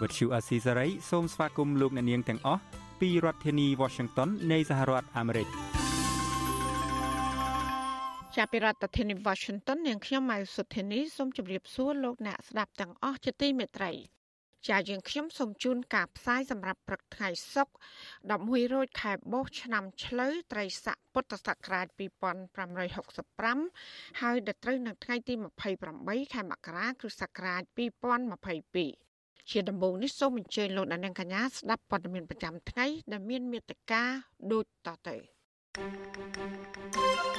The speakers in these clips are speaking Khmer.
ភាសាខ្មែរ Vuthu Azizi Serai សូមស្វាគមន៍លោកអ្នកនាងទាំងអស់ពីរដ្ឋធានី Washington នៃសហរដ្ឋអាមេរិក។ចាប់ពីរដ្ឋធានី Washington នាងខ្ញុំម៉ៅសុធានីសូមជម្រាបសួរលោកអ្នកស្ដាប់ទាំងអស់ជាទីមេត្រីចាយើងខ្ញុំសូមជូនការផ្សាយសម្រាប់ព្រឹកថ្ងៃសុក្រ11រោចខែបុស្សឆ្នាំឆ្លូវត្រីស័កពុទ្ធសករាជ2565ហើយដល់ត្រូវនៅថ្ងៃទី28ខែមករាគ្រិស្តសករាជ2022 ជាដំបូងនេះសូមអញ្ជើញលោកអ្នកនាងកញ្ញាស្ដាប់ព័ត៌មានប្រចាំថ្ងៃដែលមានមេត្តាដូចតទៅ thank you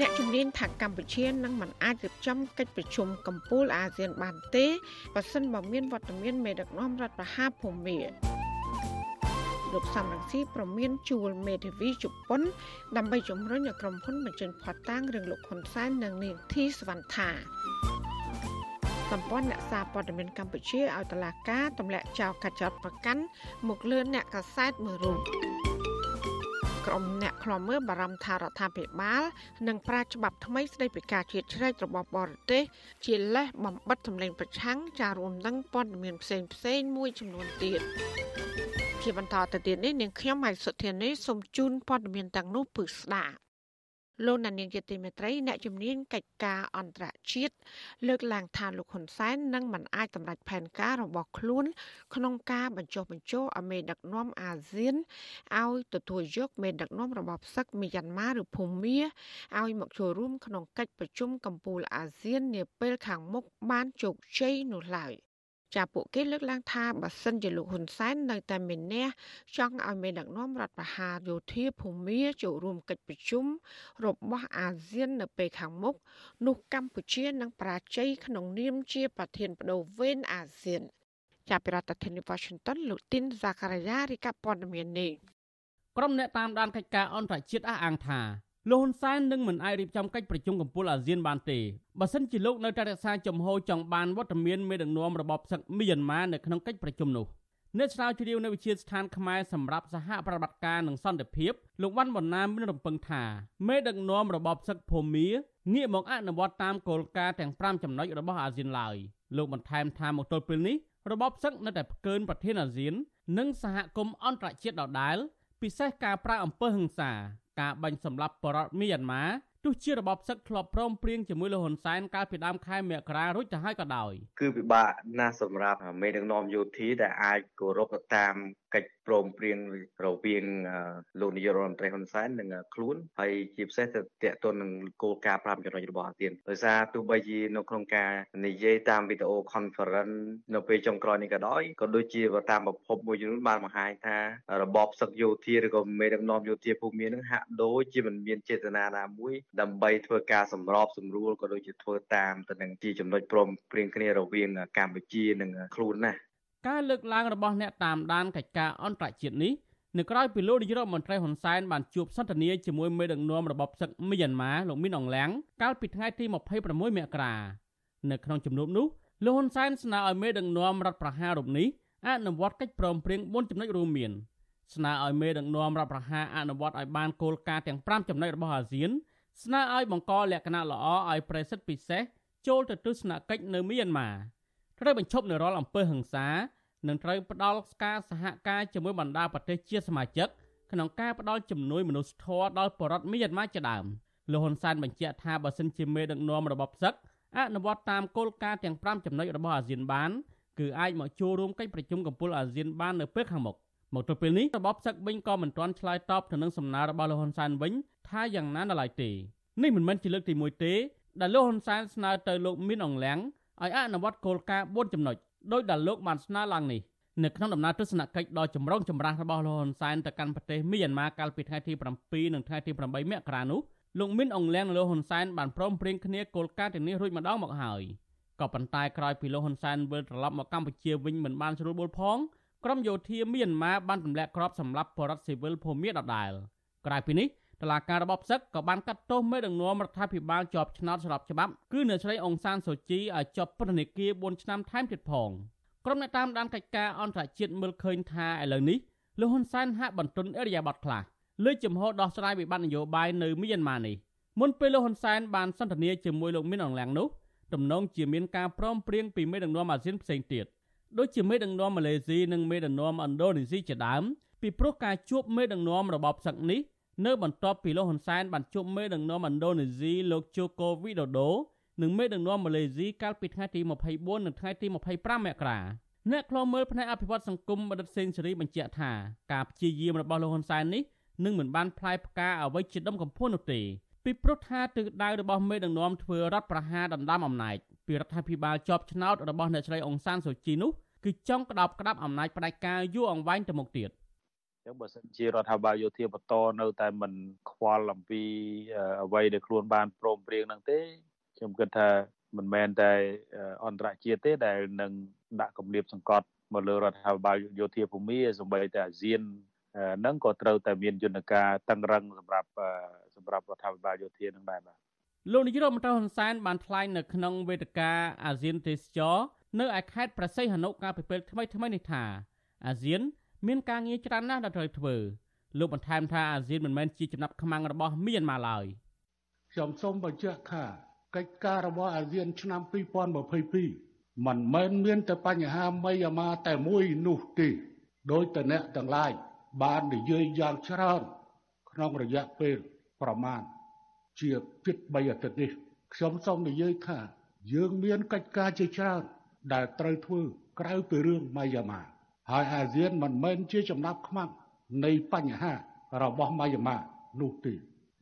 អ្នកជំនាញថាកម្ពុជានឹងមិនអាចរៀបចំកិច្ចប្រជុំកំពូលអាស៊ានបានទេបើសិនបើមានវត្តមានមេដឹកនាំរដ្ឋប្រហារភូមាលោកសំរងស៊ីប្រមានជួលមេធាវីជប៉ុន ដើម្បីជំរុញឲ្យក្រុមហ៊ុនបញ្ចេញផតតាំងរឿងលោកហ៊ុនសែននិងនាងធីសវណ្ណថា សម្ព័ន្ធអ្នកសារព័ត៌មានកម្ពុជាឲ្យតឡាការទម្លាក់ចោលកាត់ចោតប្រកាន់មកលឿនអ្នកកសែតមួយរូបក្រុមអ្នកខ្លំមើលបារម្ភថារដ្ឋាភិបាលនឹងប្រើច្បាប់ថ្មីស្តីពីការជ្រៀតជ្រែករបស់បរទេសជាលេសបំបិតសម្លេងប្រឆាំងចារួមនឹងព័ត៌មានផ្សេងផ្សេងមួយចំនួនទៀតជាបន្តទៅទៀតនេះនាងខ្ញុំហៃសុធានីសូមជូនព័ត៌មានទាំងនោះពឺស្ដាប់ លោកនានីជាទីមេត្រីអ្នកជំនាញកិច្ចការអន្តរជាតិលើកឡើងថាលោកហ៊ុនសែននឹងមិនអាចសម្រេចផែនការរបស់ខ្លួន ក្នុងការបញ្ចុះបញ្ចូលឲ្យមេដឹកនាំអាស៊ានឲ្យទទួលយកមេដឹកនាំរបបសឹកមីយ៉ាន់ម៉ាឬភូមាឲ្យមកចូលរួមក្នុងកិច្ចប្រជុំកំពូលអាស៊ាននាពេលខាងមុខបានជោគជ័យនោះឡើយ។ ចាពួកគេលើកឡើងថាបើសិនជាលោកហ៊ុនសែននៅតែមានអ្នកចង់ឲ្យមេដឹកនាំរដ្ឋប្រហារយោធាភូមាចូលរួមកិច្ចប្រជុំរបស់អាស៊ាននៅពេលខាងមុខនោះកម្ពុជានឹងប្រាជ័យក្នុងនាមជាប្រធានបដូវវេនអាស៊ានចាប់ពីរដ្ឋធានី Washington លោកទីនសាការីយ៉ារីកាព័ត៌មាននេះក្រុមអ្នកតាមដានកិច្ចការអន្តរជាតិអះអាងថា លោកហ៊ុនសែននឹងមិនអាចរៀបចំកិច្ចប្រជុំកំពូលអាស៊ានបានទេបើសិនជាលោកនៅតែរក្សាចំហចង់បានវត្តមានមេដឹកនាំរបបសឹកមីយ៉ាន់ម៉ានៅក្នុងកិច្ចប្រជុំនោះអ្នកស្រាវជ្រាវនៅវិទ្យាស្ថានខ្មែរសម្រាប់សហប្រតិបត្តិការនិងសន្តិភាពលោកវ៉ាន់បនណាមានរំពឹងថាមេដឹកនាំរបបសឹកភូមាងាកមកអនុវត្តតាមគោលការណ៍ទាំង5ចំណុចរបស់អាស៊ានឡើយលោកបន្ថែមថាមកទល់ពេលនេះរបបសឹកនៅតែផ្កើនប្រធានអាស៊ាន និងសហគមន៍អន្តរជាតិដដែលពិសេសការប្រើអំពើហិង្សា ការបាញ់សម្លាប់បរតមីយ៉ាន់ម៉ា ទោះជារបបសឹកធ្លាប់ព្រមព្រៀងជាមួយលោកហ៊ុនសែនកាលពីដើមខែមករារួចទៅហើយក៏ដោយគឺពិបាកណាស់សម្រាប់មេដឹកនាំយោធាដែលអាចគោរពទៅតាមកិច្ចព្រមព្រៀងរវាងលោកនាយករដ្ឋមន្ត្រីហ៊ុនសែននិងខ្លួនហើយជាពិសេសទៅតេតទៅនឹងគោលការណ៍5ចំណុចរបស់អាស៊ានដោយសារទោះបីជានៅក្នុងការនិយាយតាមវីដេអូ conference នៅពេលចុងក្រោយនេះក៏ដោយក៏ដូចជាតាមប្រភពមួយចំនួនបានបង្ហាញថារបបសឹកយោធាឬក៏មេដឹកនាំយោធាភូមិមាននឹងហាក់ដូចជាមិនមានចេតនាណាមួយដើម្បីធ្វើការសម្របសម្រួលក៏ដូចជាធ្វើតាមទៅនឹងជាចំណុចព្រមព្រៀងគ្នារវាងកម្ពុជានិងខ្លួនណាការលើកឡើងរបស់អ្នកតាមដានកិច្ចការអន្តរជាតិនេះនៅក្រៅពីលោកនាយរដ្ឋមន្ត្រីហ៊ុនសែនបានជួបសន្ទនាជាមួយមេដឹកនាំរបបសឹកមីយ៉ាន់ម៉ាលោកមីនអងឡាំងកាលពីថ្ងៃទី26មករានៅក្នុងជំនួបនោះលោកហ៊ុនសែនស្នើឲ្យមេដឹកនាំរដ្ឋប្រហាររូបនេះអនុវត្តកិច្ចព្រមព្រៀង4ចំណុចរួមមានស្នើឲ្យមេដឹកនាំរដ្ឋប្រហារអនុវត្តឲ្យបានគោលការណ៍ទាំង5ចំណុចរបស់អាស៊ាន ស្នើឲ្យបង្កលក្ខណៈល្អឲ្យប្រេសិតពិសេសចូលទៅទស្សនកិច្ចនៅមីយ៉ាន់ម៉ាត្រូវបញ្ឈប់នៅរាល់អំពើហិង្សានិងត្រូវផ្ដល់ការសហការជាមួយបណ្ដាប្រទេសជាសមាជិកក្នុងការផ្ដល់ជំនួយមនុស្សធម៌ដល់ប្រជារដ្ឋមីយ៉ាន់ម៉ាជាដើមលោកហ៊ុនសែនបញ្ជាក់ថាបើសិនជាមេដឹកនាំរបបសឹកអនុវត្តតាមគោលការណ៍ទាំង5ចំណុចរបស់អាស៊ានបានគឺអាចមកចូលរួមកិច្ចប្រជុំកំពូលអាស៊ានបាននៅពេលខាងមុខមកទល់ពេលនេះរបបសឹកវិញក៏មិនទាន់ឆ្លើយតបទៅនឹងសំណើរបស់លោកហ៊ុនសែនវិញថាយ៉ាងណានៅឡើយទេ នេះមិនមែនជាលើកទី1ទេដែលលោកហ៊ុនសែនស្នើទៅលោកមីនអងលៀងឲ្យអនុវត្តគោលការណ៍4ចំណុចដោយដែលលោកបានស្នើឡើងនេះនៅក្នុងដំណើរទស្សនកិច្ចដ៏ចម្រុងចម្រាស់របស់លោកហ៊ុនសែនទៅកាន់ប្រទេសមីយ៉ាន់ម៉ាកាលពីថ្ងៃទី7និងថ្ងៃទី8មករានោះលោកមីនអងលៀងនិងលោកហ៊ុនសែនបានព្រមព្រៀងគ្នាគោលការណ៍ទាំងនេះរួចម្ដងមកហើយក៏ប៉ុន្តែក្រោយពីលោកហ៊ុនសែនវិលត្រឡប់មកកម្ពុជាវិញមិនបានស្រួលបួលផងក្រុមយោធាមីយ៉ាន់ម៉ាបានទម្លាក់គ្រាប់សម្លាប់បរដ្ឋស៊ីវិលភូមាដដែលក្រៅពីនេះ តឡាការរបបសឹកក៏បានកាត់ទោសមេដឹកនាំរដ្ឋាភិបាលជាប់ឆ្នោតស្របច្បាប់គឺអ្នកស្រីអង្សានសូជីឲ្យជាប់ពន្ធនាគារ4ឆ្នាំថែមទៀតផងក្រុមអ្នកតាមដានកិច្ចការអន្តរជាតិមើលឃើញថាឥឡូវនេះលោកហ៊ុនសែនហាក់បន្ទន់អេរយាប័តខ្លះលើចំហដោះស្រាយវិបត្តិនយោបាយនៅមីយ៉ាន់ម៉ានេះមុនពេលលោកហ៊ុនសែនបានសន្ទនាជាមួយលោកមីនអងឡាំងនោះទំនងជាមានការព្រមព្រៀងពីមេដឹកនាំអាស៊ានផ្សេងទៀតដូចជាមេដឹកនាំម៉ាឡេស៊ីនិងមេដឹកនាំឥណ្ឌូនេស៊ីជាដើមពីព្រោះការជួបមេដឹកនាំរបបសឹកនេះ នៅបន្ទាប់ពីលោកហ៊ុនសែនបានជួបមេដឹកនាំឥណ្ឌូនេស៊ីលោកជូកូវីដូដូនិងមេដឹកនាំម៉ាឡេស៊ីកាលពីថ្ងៃទី24និងថ្ងៃទី25មករាអ្នកខ្លោមើលផ្នែកអភិវឌ្ឍសង្គមបណ្ឌិតសេនស៊ូរីបញ្ជាក់ថាការព្យាយាមរបស់លោកហ៊ុនសែននេះនឹងមិនបានផ្លែផ្កាអ្វីជាដុំកំភួននោះទេពីព្រោះថាទិសដៅរបស់មេដឹកនាំធ្វើរដ្ឋប្រហារដណ្ដើមអំណាចពីរដ្ឋាភិបាលជាប់ឆ្នោតរបស់អ្នកស្រីអង្សានសូជីនោះគឺចង់ក្តោបក្តាប់អំណាចផ្ដាច់ការយូរអង្វែងទៅមុខទៀត ចឹងបើសិនជារដ្ឋាភិបាលយោធាបន្តនៅតែមិនខ្វល់អំពីអ្វីដែលខ្លួនបានព្រមព្រៀងនឹងទេខ្ញុំគិតថាមិនមែនតែអន្តរជាតិទេដែលនឹងដាក់គម្រាមសង្កត់មកលើរដ្ឋាភិបាលយោធាភូមិសម្បីតែអាស៊ាននឹងក៏ត្រូវតែមានយន្តការតឹងរឹងសម្រាប់សម្រាប់រដ្ឋាភិបាលយោធានឹងដែរបាទលោកនាយរដ្ឋមន្ត្រីហ៊ុនសែនបានថ្លែងនៅក្នុងវេទិកាអាស៊ានទេសចរនៅឯខេត្តប្រស័យហនុកាលពីពេលថ្មីថ្មីនេះថាអាស៊ាន មានការងារច្រើនណាស់ដែលត្រូវធ្វើលោកបន្ថែមថាអាស៊ានមិនមែនជាចំណាប់ខ្មាំងរបស់មីយ៉ាន់ម៉ាឡើយខ្ញុំសូមបញ្ជាក់ថាកិច្ចការរបស់អាស៊ានឆ្នាំ2022មិនមែនមានតែបញ្ហាមីយ៉ាន់ម៉ាតែមួយនោះទេដោយតអ្នកទាំងឡាយបាននិយាយយ៉ាងច្រើនក្នុងរយៈពេលប្រមាណជាជិត3អាទិត្យនេះខ្ញុំសូមនិយាយថាយើងមានកិច្ចការជាច្រើនដែលត្រូវធ្វើក្រៅពីរឿងម៉ៃយ៉ាម៉ា ហើយអាស៊ានមិនមែនជាចំណាប់ខ្មាំងនៃបញ្ហារបស់ម៉ៃយ៉ាម៉ានោះទេ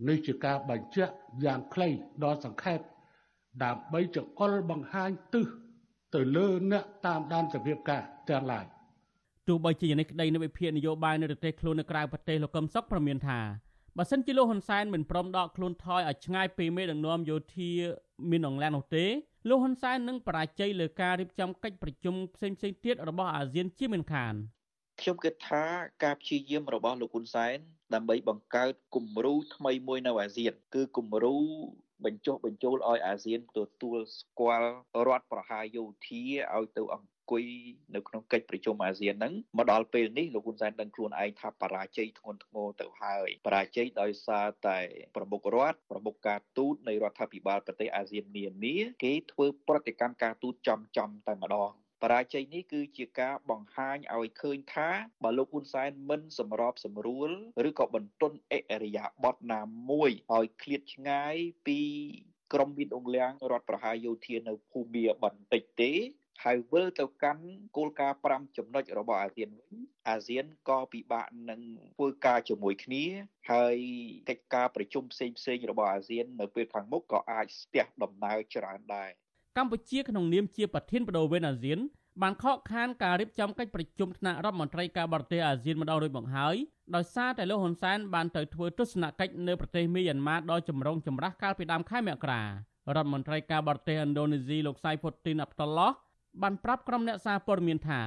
នេះជាការបញ្ជាក់យ៉ាងខ្លីដ៏សង្ខេបដើម្បីចង្អុលបង្ហាញទិសទៅលើអ្នកតាមដានសភាពការទាំងឡាយទោះបីជាយ៉ាងនេះក្តីនៅវិភាគនយោបាយនៅប្រទេសខ្លួននៅក្រៅប្រទេសលោកកឹមសុខប្រមានថាបើសិនជាលោកហ៊ុនសែនមិនព្រមដកខ្លួនថយឲ្យឆ្ងាយពីមេដឹកនាំយោធាមានអង្លាននោះទេ លោកហ៊ុនសែននឹងបរាជ័យលើការរៀបចំកិច្ចប្រជុំផ្សេងៗទៀតរបស់អាស៊ានជាមិនខានខ្ញុំគិតថាការព្យាយាមរបស់លោកហ៊ុនសែនដើម្បីបង្កើតគំរូថ្មីមួយនៅអាស៊ាន គឺគំរូបញ្ចុះបញ្ចូលឲ្យអាស៊ានទទួលស្គាល់រដ្ឋប្រហារយោធាឲ្យទៅអង្គុ យនៅក្នុងកិច្ចប្រជុំអាស៊ានហ្នឹងមកដល់ពេលនេះលោកហ៊ុនសែនដឹងខ្លួនឯងថាបរាជ័យធ្ងន់ធ្ងរទៅហើយបរាជ័យដោយសារតែប្រមុខរដ្ឋប្រមុខការទូតនៃរដ្ឋាភិបាលប្រទេសអាស៊ាននានាគេធ្វើប្រតិកម្មការទូតចំចំតែម្ដងបរាជ័យនេះគឺជាការបង្ហាញឲ្យឃើញថាបើលោកហ៊ុនសែនមិនសម្របសម្រួលឬក៏បន្ទន់អិរិយាបថណាមួយឲ្យឃ្លាតឆ្ងាយពីក្រមវិនអងលៀងរដ្ឋប្រហារយោធានៅភូមាបន្តិចទេ ហើយវិលទៅកាន់គោលការណ៍5ចំណុចរបស់អាស៊ានវិញអាស៊ានក៏ពិបាកនឹងធ្វើការជាមួយគ្នាហើយកិច្ចការប្រជុំផ្សេងផ្សេងរបស់អាស៊ាននៅពេលខាងមុខក៏អាចស្ទះដំណើរច្រើនដែរកម្ពុជាក្នុងនាមជាប្រធានបដូវវេនអាស៊ានបានខកខានការរៀបចំកិច្ចប្រជុំថ្នាក់រដ្ឋមន្ត្រីការបរទេសអាស៊ានម្ដងរួចមកហើយដោយសារតែលោកហ៊ុនសែនបានទៅធ្វើទស្សនកិច្ចនៅប្រទេសមីយ៉ាន់ម៉ាដ៏ចម្រុងចម្រាស់កាលពីដើមខែមករារដ្ឋមន្ត្រីការបរទេសឥណ្ឌូនេស៊ីលោកសៃផុតទីនអាប់តុលឡោះ បានប្រាប់ក្រុមអ្នកសារព័ត៌មានថា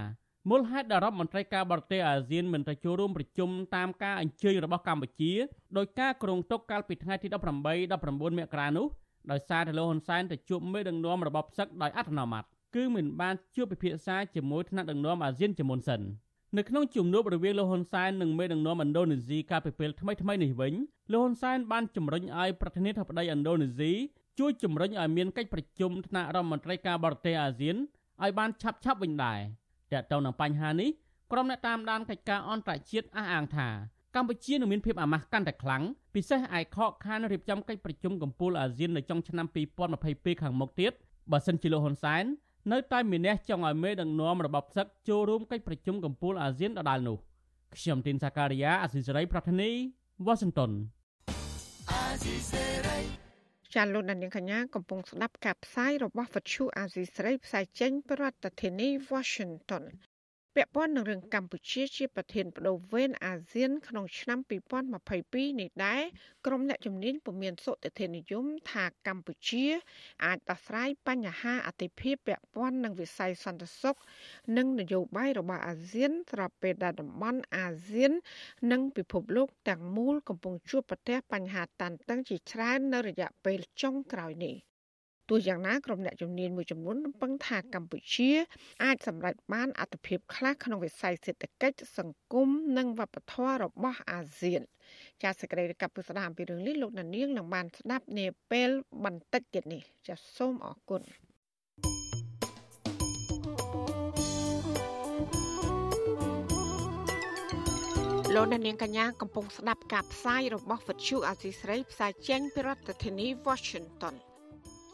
មូលហេតុដែលរដ្ឋមន្ត្រីការបរទេសអាស៊ានមិនទៅចូលរួមប្រជុំតាមការអញ្ជើញរបស់កម្ពុជាដោយការគ្រងទុកកាលពីថ្ងៃទី18 19មករានោះដោយសារតែលោកហ៊ុនសែនទៅជួបមេដឹកនាំរបបសឹកដោយអត្តនោម័តគឺមិនបានជួបពិភាក្សាជាមួយថ្នាក់ដឹកនាំអាស៊ានជាមុនសិននៅក្នុងជំនួបរវាងលោកហ៊ុនសែននិងមេដឹកនាំឥណ្ឌូនេស៊ីកាលពីពេលថ្មីៗនេះវិញលោកហ៊ុនសែនបានជំរុញឲ្យប្រធានាធិបតីឥណ្ឌូនេស៊ីជួយជំរុញឲ្យមានកិច្ចប្រជុំថ្នាក់រដ្ឋមន្ត្រីការបរទេសអាស៊ាន ឲ្យបានឆាប់ឆាប់វិញដែរតែទៅនឹងបញ្ហានេះក្រុមអ្នកតាមដានកិច្ចការអន្តរជាតិអះអាងថាកម្ពុជានឹងមានភាពអាម៉ាស់កាន់តែខ្លាំងពិសេសឯខកខានរៀបចំកិច្ចប្រជុំកំពូលអាស៊ាននៅចុងឆ្នាំ2022ខាងមុខទៀតបើសិនជាលោកហ៊ុនសែននៅតែមានអ្នកចង់ឲ្យមេដឹកនាំរបបផ្សឹកចូលរួមកិច្ចប្រជុំកំពូលអាស៊ានដដែលនោះខ្ញុំទីនសាការីយ៉ាអសិសរីប្រធានីវ៉ាស៊ីនតោនអាស៊ីសេរី ចាលោកដានៀងកញ្ញាកំពុងស្ដាប់ការផ្សាយរបស់វិទ្យុអាស៊ីស្រីផ្សាយចេញពីរដ្ឋធានី Washington ពាក់ព័ន្ធនឹងរឿងកម្ពុជាជាប្រធានបដូវវេនអាស៊ាន ក្នុងឆ្នាំ2022នេះដែរក្រុមអ្នកជំនាញពុំមានសុតិធិនិយមថាកម្ពុជា អាចដោះស្រាយបញ្ហាអតិភិបពាក់ព័ន្ធនឹងវិស័យសន្តិសុខនិងនយោបាយរបស់អាស៊ានស្របពេលដែលតំបន់អាស៊ាន និងពិភពលោកទាំងមូលកំពុងជួបប្រទះបញ្ហាតានតឹងជាច្រើននៅរយៈពេលចុងក្រោយនេះ ទោះយ៉ាងណាក្រុមអ្នកជំនាញមួយចំនួនរំពឹងថាកម្ពុជា អាចសម្រេចបានអត្ថប្រយោជន៍ខ្លះក្នុងវិស័យសេដ្ឋកិច្ចសង្គមនិងវប្បធម៌របស់អាស៊ានចាសសេចក្តីរាយការណ៍ពីស្ដាមពីរឿងនេះលោកណានៀងនឹងបានស្ដាប់នាពេលបន្តិចទៀតនេះចាសសូមអរគុណលោកនាងកញ្ញាកំពុងស្ដាប់ការផ្សាយរបស់វិទ្យុអាស៊ីស្រីផ្សាយចេញពីរដ្ឋធានី Washington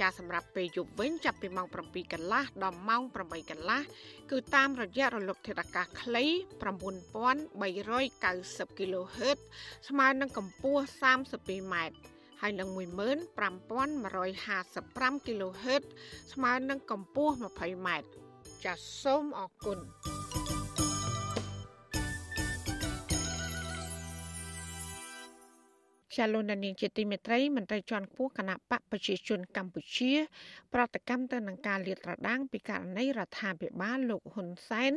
ចាសម្រាប់ពេលយប់វិញចាប់ពីម៉ោង7កន្លះដល់ម៉ោង8កន្លះគឺតាមរយៈរលកធាតុអាកាសខ្លី9390 kHz ស្មើនឹងកម្ពស់32ម៉ែត្រហើយនឹង15155 kHz ស្មើនឹងកម្ពស់20ម៉ែត្រចាសសូមអរគុណ ចាលោកនាងជាទីមេត្រីមន្ត្រីជាន់ខ្ពស់គណៈបកប្រជាជនកម្ពុជា ប្រតិកម្មទៅនឹងការលាតត្រដាងពីករណីរដ្ឋាភិបាលលោកហ៊ុនសែន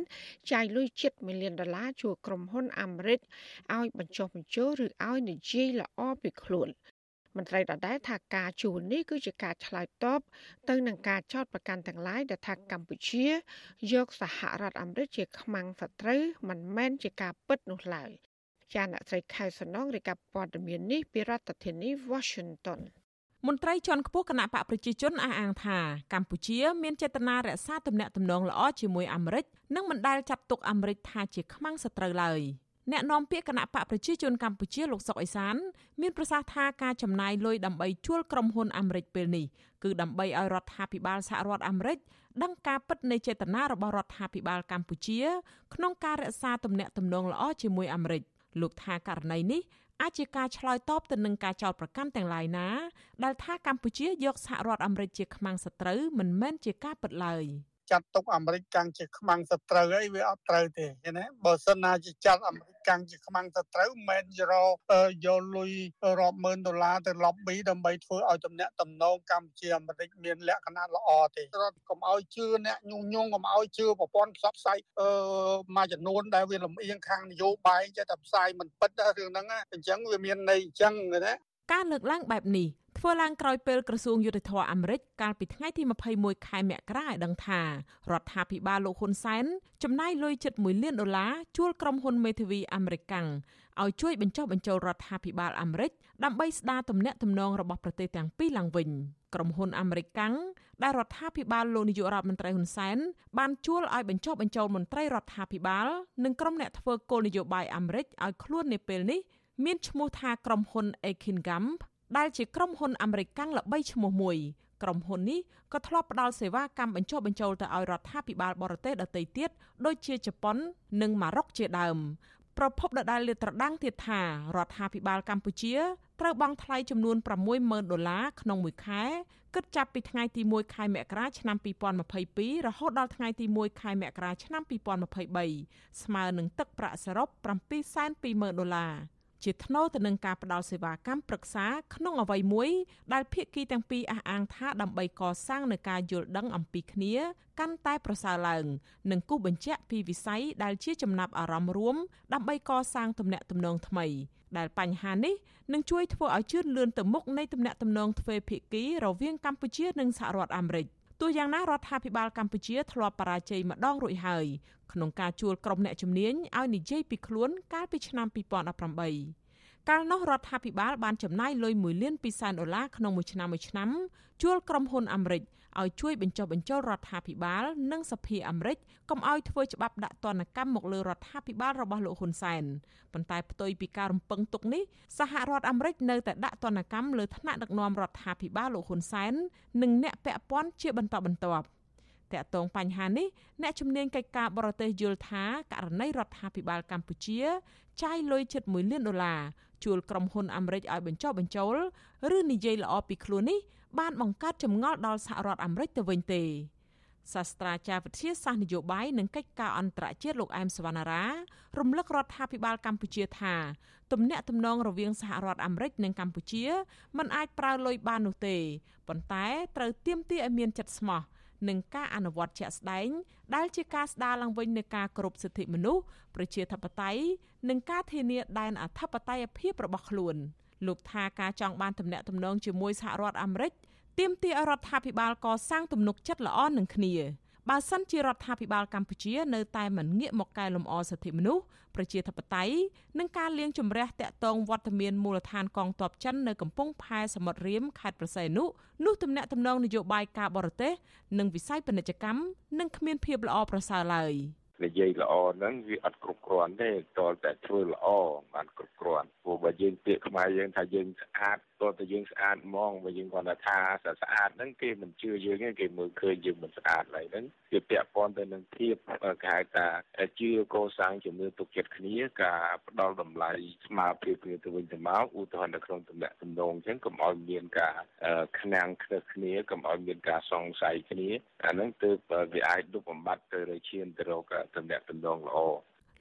ចាយលុយជិត1លានដុល្លារជួក្រុមហ៊ុនអាមេរិកឲ្យបញ្ចុះបញ្ចូលឬឲ្យនិយាយល្អពីខ្លួនមន្ត្រីដដែលថាការជួលនេះគឺជាការឆ្លើយតបទៅនឹងការចោទប្រកាន់ទាំងឡាយដែលថាកម្ពុជា យកសហរដ្ឋអាមេរិកជាខ្មាំងសត្រូវមិនមែនជាការពិតនោះឡើយ ចាអ្នកស្រីខែសំណងរាយការណ៍ព័ត៌មាននេះពីរដ្ឋធានី Washington មន្ត្រីជាន់ខ្ពស់គណៈបកប្រជាជនអះអាងថាកម្ពុជាមានចេតនារក្សាទំនាក់ទំនងល្អជាមួយអាមេរិកនិងមិនដែលចាត់ទុកអាមេរិកថាជាខ្មាំងសត្រូវឡើយអ្នកនាំពាក្យគណៈបកប្រជាជនកម្ពុជាលោកសុកអេសាន មានប្រសាសន៍ថាការចំណាយលុយដើម្បីជួលក្រុមហ៊ុនអាមេរិកពេលនេះគឺដើម្បីឲ្យរដ្ឋាភិបាលសហរដ្ឋអាមេរិកដឹងការពិតនៃចេតនារបស់រដ្ឋាភិបាលកម្ពុជា ក្នុងការរក្សាទំនាក់ទំនងល្អជាមួយអាមេរិក លោកថាករណីនេះអាចជាការឆ្លើយតបទៅនឹងការចោទប្រកាន់ទាំងឡាយណា ដែលថាកម្ពុជាយកសហរដ្ឋអាមេរិកជាខ្មាំងសត្រូវមិនមែនជាការពិតឡើយ។ ចាត់ទុកអាមេរិកកាំងជាខ្មាំងសត្រូវអីវាអត់ត្រូវទេឃើញទេបើសិនណាជាចាត់អាមេរិកកាំងជាខ្មាំងសត្រូវមិនមែនយកយកលុយរាប់ម៉ឺនដុល្លារទៅ lobby ដើម្បីធ្វើឲ្យទំនាក់ទំនងកម្ពុជាអាមេរិកមានលក្ខណៈល្អទេរដ្ឋកុំឲ្យជឿអ្នកញុះញង់កុំឲ្យជឿប្រព័ន្ធផ្សព្វផ្សាយអឺមួយចំនួនដែលវាលំអៀងខាងនយោបាយចេះតែផ្សាយមិនពិតរឿងហ្នឹងអញ្ចឹងវាមានន័យអញ្ចឹងណាការលើកឡើងបែបនេះ ធ្វើឡើងក្រោយពេលក្រសួងយុទ្ធភ័ពអាមេរិកកាលពីថ្ងៃទី21ខែមករាឲ្យដឹងថារដ្ឋាភិបាលលោកហ៊ុនសែនចំណាយលុយជិត1លានដុល្លារជួលក្រុមហ៊ុនមេធាវីអាមេរិកកាំងឲ្យជួយបញ្ចុះបញ្ចូលរដ្ឋាភិបាលអាមេរិកដើម្បីស្ដារទំនាក់ទំនងរបស់ប្រទេសទាំងពីរឡើងវិញក្រុមហ៊ុនអាមេរិកកាំងដែលរដ្ឋាភិបាលលោកនាយករដ្ឋមន្ត្រីហ៊ុនសែនបានជួលឲ្យបញ្ចុះបញ្ចូលមន្ត្រីរដ្ឋាភិបាលនិងក្រុមអ្នកធ្វើគោលនយោបាយអាមេរិកឲ្យខ្លួននាពេលនេះមានឈ្មោះថាក្រុមហ៊ុន Akin Gump ដែលជាក្រុមហ៊ុនអាមេរិកកាំងល្បីឈ្មោះមួយក្រុមហ៊ុននេះក៏ធ្លាប់ផ្ដល់សេវាកម្មបញ្ចុះបញ្ចូលទៅឲ្យរដ្ឋាភិបាលបរទេសដទៃទៀតដូចជាជប៉ុន និងម៉ារ៉ុកជាដើមប្រពន្ធដដែលលាតត្រដាងទៀតថារដ្ឋាភិបាលកម្ពុជាត្រូវបង់ថ្លៃចំនួន60000ដុល្លារក្នុងមួយខែគិតចាប់ពីថ្ងៃទី1ខែមករាឆ្នាំ2022រហូតដល់ថ្ងៃទី1ខែមករាឆ្នាំ2023ស្មើនឹងទឹកប្រាក់សរុប720,000ដុល្លារ ជាថ្នូរទៅនឹងការផ្ដល់សេវាកម្មប្រឹក្សាក្នុងអវ័យមួយ ដែលភាគីទាំងពីរអះអាងថាដើម្បីកសាងនូវការយល់ដឹងអំពីគ្នា កាន់តែប្រសើរឡើង និងគូសបញ្ជាក់ពីវិស័យដែលជាចំណាប់អារម្មណ៍រួមដើម្បីកសាងទំនាក់ទំនងថ្មី ដែលបញ្ហានេះនឹងជួយធ្វើឲ្យជឿនលឿនទៅមុខនៃទំនាក់ទំនងទ្វេភាគីរវាងកម្ពុជានិងសហរដ្ឋអាមេរិក ទោះយ៉ាងណារដ្ឋាភិបាលកម្ពុជាធ្លាប់បរាជ័យម្ដងរួចហើយក្នុងការជួលក្រុមអ្នកជំនាញឲ្យនិយាយពីខ្លួនកាលពីឆ្នាំ2018កាលនោះរដ្ឋាភិបាលបានចំណាយលុយ1លាន2សែនដុល្លារក្នុងមួយឆ្នាំមួយឆ្នាំជួលក្រុមហ៊ុនអាមេរិក ឲ្យជួយបញ្ចុះបញ្ចូលរដ្ឋាភិបាល និងសភាអាមេរិកកុំឲ្យធ្វើច្បាប់ដាក់ទណ្ឌកម្មមកលើរដ្ឋាភិបាលរបស់លោកហ៊ុនសែនប៉ុន្តែផ្ទុយពីការរំពឹងទុកនេះសហរដ្ឋអាមេរិកនៅតែដាក់ទណ្ឌកម្មលើថ្នាក់ដឹកនាំរដ្ឋាភិបាលលោកហ៊ុនសែននិងអ្នកពាក់ព័ន្ធជាបន្តបន្ទាប់ តកតងបញ្ហានេះអ្នកជំនាញកិច្ចការបរទេសយល់ថាករណីរដ្ឋាភិបាលកម្ពុជាចាយលុយជិត1លានដុល្លារជួលក្រុមហ៊ុនអាមេរិកឲ្យបញ្ចុះបញ្ចូលឬនិយាយល្អពីខ្លួននេះបានបង្កើតចម្ងល់ដល់សហរដ្ឋអាមេរិកទៅវិញទេសាស្ត្រាចារ្យវិទ្យាសាស្ត្រនយោបាយនិងកិច្ចការអន្តរជាតិលោកអែមសវណ្ណារារំលឹករដ្ឋាភិបាលកម្ពុជាថាទំនាក់ទំនងរវាងសហរដ្ឋអាមេរិកនិងកម្ពុជាមិនអាចប្រើលុយបាននោះទេប៉ុន្តែត្រូវទាមទារឲ្យមានចិត្តស្មោះ និងការអនុវត្តជាក់ស្ដែងដែលជាការស្ដារឡើងវិញនៃការគោរពសិទ្ធិមនុស្សប្រជាធិបតេយ្យនិងការធានាដែនអធិបតេយ្យភាពរបស់ខ្លួនលោកថាការចង់បានទំនាក់ទំនងជាមួយសហរដ្ឋអាមេរិកទាមទារឲ្យរដ្ឋាភិបាលកសាងទំនុកចិត្តល្អនឹងគ្នា បើសិនជារដ្ឋាភិបាលកម្ពុជានៅតែមិនងាកមកកែលម្អសិទ្ធិមនុស្សប្រជាធិបតេយ្យនិងការលាងជម្រះតាក់ទងវត្តមានមូលដ្ឋានកងទ័ពចិននៅកំពង់ផែសមុទ្ររៀមខេត្តប្រស័យនុនោះទំនាក់ទំនងនយោបាយការបរទេសនិងវិស័យពាណិជ្ជកម្មនឹងគ្មានភាពល្អប្រសើរឡើយ។និយាយល្អហ្នឹងវាអត់គ្រប់គ្រាន់ទេតើតែធ្វើល្អបានគ្រប់គ្រាន់ព្រោះបើយើងពាក្យខ្មែរយើងថាយើងស្អាតតើតែយើងស្អាតហ្មងបើយើងគាត់ថាស្អាតហ្នឹងគេមិនជឿយើងទេគេមើលឃើញយើងមិនស្អាតឡើយហ្នឹងវាពាក់ព័ន្ធទៅនឹងភាពគេហៅថាជឿកសាងជំនឿទុកចិត្តគ្នាការផ្ដល់តម្លៃស្មារតីគ្នាទៅវិញទៅមកឧទាហរណ៍នៅក្នុងតំណែងតំណងអញ្ចឹងកុំឲ្យមានការខ្នាំងខ្នើគ្នាកុំឲ្យមានការសង្ស័យគ្នាអាហ្នឹងទើបវាអាចលុបបំបាត់ទៅរឈានទៅរកតំណែងតំណងល្អ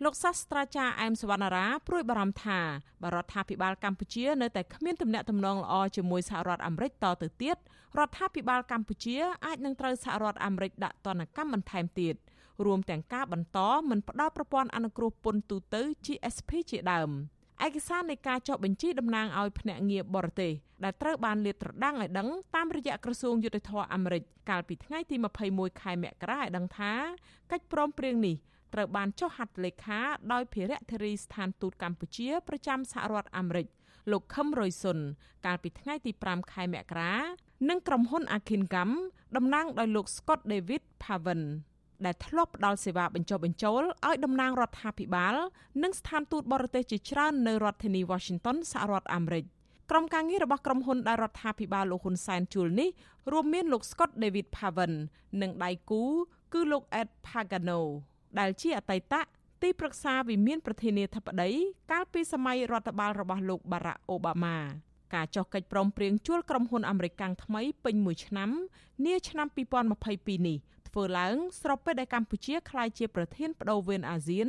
លោកសាស្ត្រាចារ្យអែមសវណ្ណារាព្រួយបារម្ភថាបរដ្ឋាភិបាលកម្ពុជានៅតែគ្មានទំនាក់ទំនងល្អជាមួយសហរដ្ឋអាមេរិកតទៅទៀតរដ្ឋាភិបាលកម្ពុជាអាចនឹងត្រូវសហរដ្ឋអាមេរិកដាក់ទណ្ឌកម្មបន្ថែមទៀតរួមទាំងការបន្តមិនផ្ដល់ប្រព័ន្ធអនុគ្រោះពន្ធទូទៅ GSP ជាដើមឯកសារនៃការចុះបញ្ជីតំណាងឲ្យភ្នាក់ងារបរទេសដែលត្រូវបានលាតត្រដាងឲ្យដឹងតាមរយៈក្រសួងយុទ្ធភ័ពអាមេរិកកាលពីថ្ងៃទី21ខែមករាឲ្យដឹងថាកិច្ចព្រមព្រៀងនេះ ត្រូវបានចុះហត្ថលេខាដោយភារៈធារីស្ថានទូតកម្ពុជាប្រចាំសហរដ្ឋអាមេរិកលោកខឹមរុយសុនកាលពីថ្ងៃទី5ខែមករានិងក្រុមហ៊ុន Akin Gam តំណាងដោយលោក Scott David Pavan ដែលធ្លាប់ផ្ដល់សេវាបញ្ចុះបញ្ចូលឲ្យតំណាងរដ្ឋាភិបាល និងស្ថានទូតបរទេសជាច្រើននៅរដ្ឋធានី Washington សហរដ្ឋអាមេរិកក្រុមការងាររបស់ក្រុមហ៊ុនដែលរដ្ឋាភិបាលលោកហ៊ុនសែនជួលនេះរួមមានលោក Scott David Pavan និងដៃគូគឺលោក Ed Pagano ដែលជាអតីតទីប្រឹក្សាវិមានប្រធានាធិបតីកាលពីសម័យរដ្ឋបាលរបស់លោកបារ៉ាក់អូបាម៉ាការចុះកិច្ចព្រមព្រៀងជួលក្រុមហ៊ុនអាមេរិកកាំងថ្មីពេញមួយឆ្នាំនាឆ្នាំ2022នេះធ្វើឡើងស្របពេលដែលកម្ពុជាក្លាយជាប្រធានបដូវវេនអាស៊ាន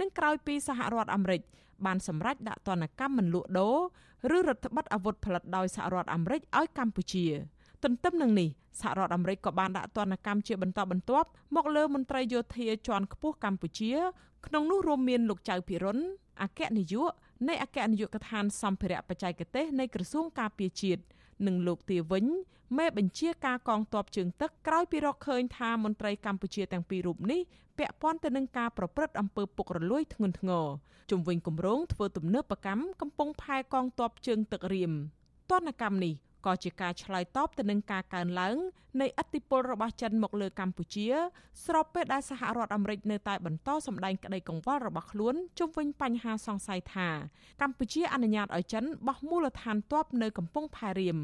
និងក្រោយពីសហរដ្ឋអាមេរិកបានសម្រេចដាក់ទណ្ឌកម្មមិនលក់ដូរឬរដ្ឋបတ်អាវុធផលិតដោយសហរដ្ឋអាមេរិកឲ្យកម្ពុជា។ ទន្ទឹមនឹងនេះសហរដ្ឋអាមេរិកក៏បានដាក់ទណ្ឌកម្មជាបន្តបន្ទាប់មកលើមន្ត្រីយោធាជាន់ខ្ពស់កម្ពុជា ក្នុងនោះរួមមានលោកចៅភិរុនអគ្គនាយកនៃអគ្គនាយកដ្ឋានសម្ភារៈបច្ចេកទេសនៃក្រសួងការពារជាតិនិងលោកទាវិញមេបញ្ជាការកងទ័ពជើងទឹកក្រោយពីរកឃើញថាមន្ត្រីកម្ពុជាទាំងពីររូបនេះពាក់ព័ន្ធទៅនឹងការប្រព្រឹត្តអំពើពុករលួយធ្ងន់ធ្ងរជំវិញគម្រោងធ្វើទំនើបកម្មកំពុងផែកងទ័ពជើងទឹករៀមទណ្ឌកម្មនេះក៏ជាការឆ្លើយតបទៅនឹងការកើនឡើងនៃឥទ្ធិពលរបស់ចិនមកលើកម្ពុជា ស្របពេលដែលសហរដ្ឋអាមេរិកនៅតែបន្តសម្ដែងក្តីកង្វល់របស់ខ្លួនជុំវិញបញ្ហាសង្ស័យថាកម្ពុជាអនុញ្ញាតឲ្យចិនបោះមូលដ្ឋានទ័ពនៅកំពង់ផែរៀម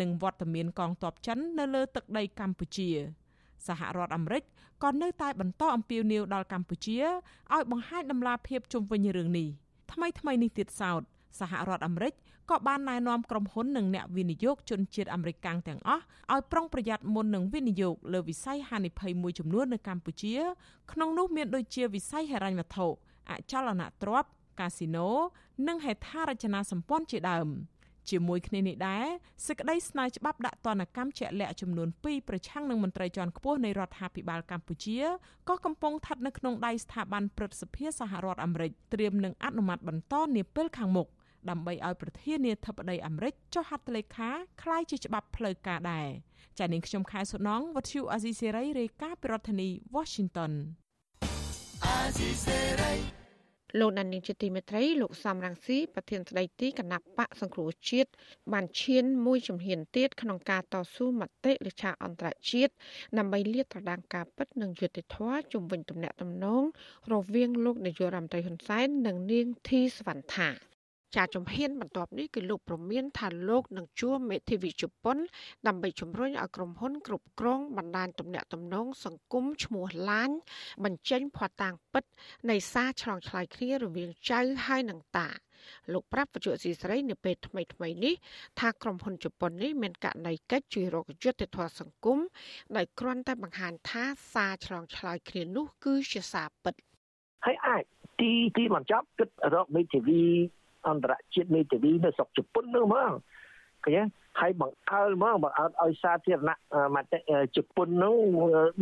និងវត្តមានកងទ័ពចិននៅលើទឹកដីកម្ពុជាសហរដ្ឋអាមេរិកក៏នៅតែបន្តអំពាវនាវដល់កម្ពុជាឲ្យបង្ហាញដំណាភាពជុំវិញរឿងនេះថ្មីថ្មីនេះទៀតសោត សហរដ្ឋអាមេរិកក៏បានណែនាំក្រុមហ៊ុននិងអ្នកវិនិយោគជនជាតិអាមេរិកកាំងទាំងអស់ឲ្យប្រុងប្រយ័ត្នមុននឹងវិនិយោគលើវិស័យហានិភ័យមួយចំនួននៅកម្ពុជា ក្នុងនោះមានដូចជាវិស័យហិរញ្ញវត្ថុអចលនទ្រព្យកាស៊ីណូនិងហេដ្ឋារចនាសម្ព័ន្ធជាដើមជាមួយគ្នានេះដែរសេចក្តីស្នើច្បាប់ដាក់ទណ្ឌកម្មជាក់លាក់ចំនួន2ប្រឆាំងនឹងមន្ត្រីជាន់ខ្ពស់នៃរដ្ឋាភិបាលកម្ពុជាក៏កំពុងស្ថិតនៅក្នុងដៃស្ថាប័នព្រឹទ្ធសភាសហរដ្ឋអាមេរិកត្រៀមនឹងអនុម័តបន្តនាពេលខាងមុខ។ ដើម្បីឲ្យប្រធានាធិបតីអាមេរិកចុះហត្ថលេខាคล้ายជាច្បាប់ផ្លូវការដែរចា៎នាងខ្ញុំខែសុណងវັດឈូអាស៊ីសេរីរាយការណ៍ពីរដ្ឋធានី Washington អាស៊ីសេរី លោកដានីជាទីមេត្រីលោកសំរងស៊ីប្រធានស្ដីទីគណៈបកសង្គ្រោះជាតិបានឈានមួយជំហានទៀតក្នុងការតស៊ូមតិលើឆាកអន្តរជាតិដើម្បីលាតត្រដាងការពិតនិងយុត្តិធម៌ជំវិញទំនាក់ទំនងរវាងលោកនាយករដ្ឋមន្ត្រីហ៊ុនសែននិងនាងធីសវណ្ណថា ចាជំហានបន្ទាប់នេះគឺលោកប្រមានថាលោកនឹងជួបមេធាវីជប៉ុន ដើម្បីជំរុញឲ្យក្រុមហ៊ុនគ្រប់គ្រងបណ្ដាញទំនាក់ទំនងសង្គមឈ្មោះឡាញបញ្ចេញភ័ស្តុតាងពិត នៃសារឆ្លងឆ្លើយគ្នារវាងចៅហើយនិងតាលោកប្រាប់បច្ចុប្បន្នស៊ីស្រីនៅពេលថ្មីថ្មីនេះថាក្រុមហ៊ុនជប៉ុននេះមានករណីកិច្ចជួយរកយុត្តិធម៌សង្គមដោយគ្រាន់តែបង្ហាញថាសារឆ្លងឆ្លើយគ្នានោះគឺជាសារពិតហើយអាចទីទីបញ្ចប់គិតរកមេធាវី អន្តរជាតិមេធាវីនៅស្រុកជប៉ុននោះហ្មងឃើញហើយបង្អើលហ្មងបង្អើលឲ្យសាធារណៈមតិជប៉ុននោះ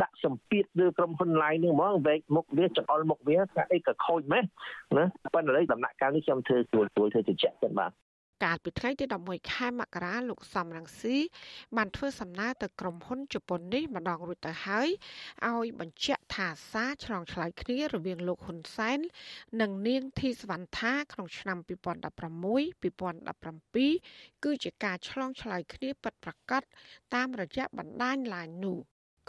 ដាក់សម្ពាធលើក្រុមហ៊ុន LINE នេះហ្មងវែកមុខវាចង្អុលមុខវាថាអីក៏ខូចម៉េះណាប៉ុន្តែដំណាក់កាលនេះខ្ញុំធ្វើស្រួលស្រួលធ្វើជជែកទៅបាទ កាលពីថ្ងៃទី11ខែមករាលោកសំរងស៊ីបានធ្វើសំណើទៅក្រុមហ៊ុនជប៉ុននេះម្ដងរួចទៅហើយឲ្យបញ្ជាក់ថាសារឆ្លងឆ្លើយគ្នារវាងលោកហ៊ុនសែននិងនាងធីសវណ្ណថាក្នុងឆ្នាំ2016 2017គឺជាការឆ្លងឆ្លើយគ្នាពិតប្រាកដតាមរយៈបណ្ដាញ LINE នោះ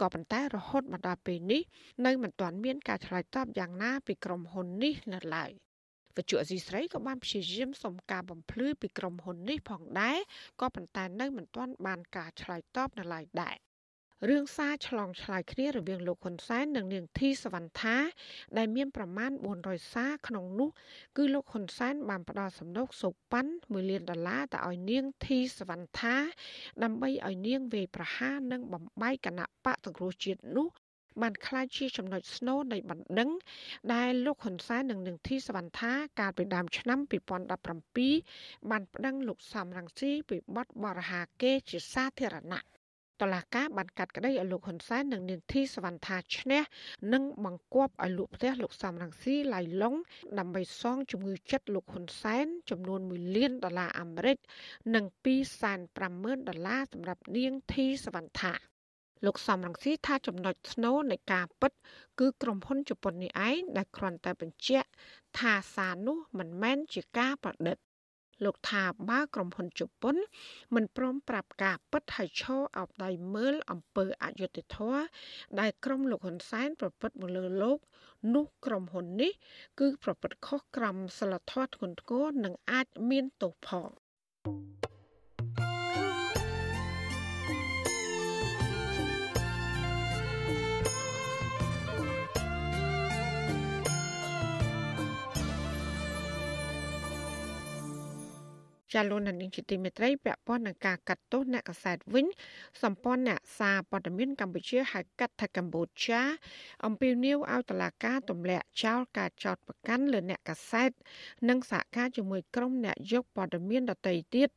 ក៏ប៉ុន្តែរហូតមកដល់ពេលនេះនៅមិនទាន់មានការឆ្លើយតបយ៉ាងណាពីក្រុមហ៊ុននេះនៅឡើយ។ វិទ្យុអសីស្រីក៏បានព្យាយាមសុំការបំភ្លឺពីក្រុមហ៊ុននេះផងដែរក៏ប៉ុន្តែនៅមិនទាន់បានការឆ្លើយតបនៅឡើយដែររឿងសារឆ្លងឆ្លើយគ្នារវាងលោកហ៊ុនសែននិងនាងធីសវណ្ណថាដែលមានប្រមាណ400សារក្នុងនោះគឺលោកហ៊ុនសែនបានផ្ដល់សំណូកសូប៉ាន់1លានដុល្លារទៅឲ្យនាងធីសវណ្ណថាដើម្បីឲ្យនាងវេប្រហារនិងបំបីគណៈបកសង្គ្រោះជាតិនោះ បានក្លាយជាចំណុចស្នូលនៃបណ្ដឹង ដែលលោកហ៊ុនសែននិងនឹងធីសវណ្ណថាកាលពីដើមឆ្នាំ2017បានប្តឹងលោកសំរងស៊ីពីបទបរិហាកេជាសាធារណៈតឡាកាបានកាត់ក្តីឲ្យលោកហ៊ុនសែននិងនាងធីសវណ្ណថាឈ្នះនិងបង្គាប់ឲ្យលោកផ្ទះលោកសំរងស៊ីឡៃឡុងដើម្បីសងជំងឺចិត្តលោកហ៊ុនសែនចំនួន1លានដុល្លារអាមេរិកនិង250,000ដុល្លារសម្រាប់នាងធីសវណ្ណថា លោកសំរងស៊ីថាចំណុចស្នូលនៃការពិត គឺក្រុមហ៊ុនជប៉ុននេះឯងដែលគ្រាន់តែបញ្ជាក់ថាសារនោះមិនមែនជាការប្រឌិត លោកថាបើក្រុមហ៊ុនជប៉ុន មិនព្រមប្រាប់ការពិតឲ្យឈរអោបដៃមើលអំពើអយុត្តិធម៌ដែលក្រុមលោកហ៊ុនសែនប្រព្រឹត្តមកលើលោក នោះក្រុមហ៊ុននេះ គឺប្រព្រឹត្តខុសក្រមសីលធម៌ធ្ងន់ធ្ងរនិងអាចមានទោសផង ចាលោកនាងជាទីមេត្រីពាក់ព័ន្ធនឹងការកាត់ទោសអ្នកកសែតវិញសម្ព័ន្ធអ្នកសារព័ត៌មានកម្ពុជាហៅកាត់ថាកម្ពុជាអំពាវនាវឲ្យតុលាការទម្លាក់ចោលការចោទប្រកាន់លើអ្នកកសែតនិងសហការជាមួយក្រុមអ្នកយកព័ត៌មានដទៃទៀត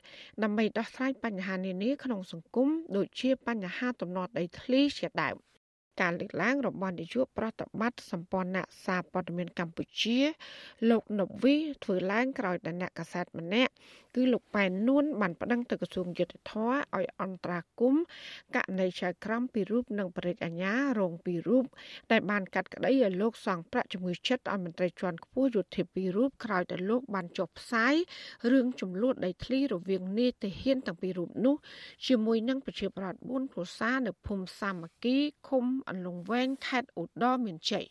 ដើម្បីដោះស្រាយបញ្ហានានាក្នុងសង្គមដូចជាបញ្ហាទំនាស់ដីធ្លីជាដើមការលើកឡើងរបស់នាយកប្រតិបត្តិសម្ព័ន្ធអ្នកសារព័ត៌មានកម្ពុជា លោកណូវីធ្វើឡើងក្រោយដែលអ្នកកាសែតម្នាក់ គឺលោកប៉ែននួនបានប្តឹងទៅក្រសួងយុទ្ធភ័ពឲ្យអន្តរាគមករណីចៅក្រមពីរូបនិងបរិយាអាញារងពីរូបដែលបានកាត់ក្តីឲ្យលោកសង្ឃប្រាក់ជំងឺចិត្តឲ្យមន្ត្រីជាន់ខ្ពស់យុទ្ធពីរូបក្រោយដែលលោកបានចុះផ្សាយរឿងចំនួនដីធ្លីរវាងនាយទាហានទាំងពីររូបនោះជាមួយនឹងប្រជាប្រដ្ឋ4គ្រួសារនៅភូមិសាមគ្គីឃុំអន្លង់វែងខេត្តឧត្តរមានជ័យ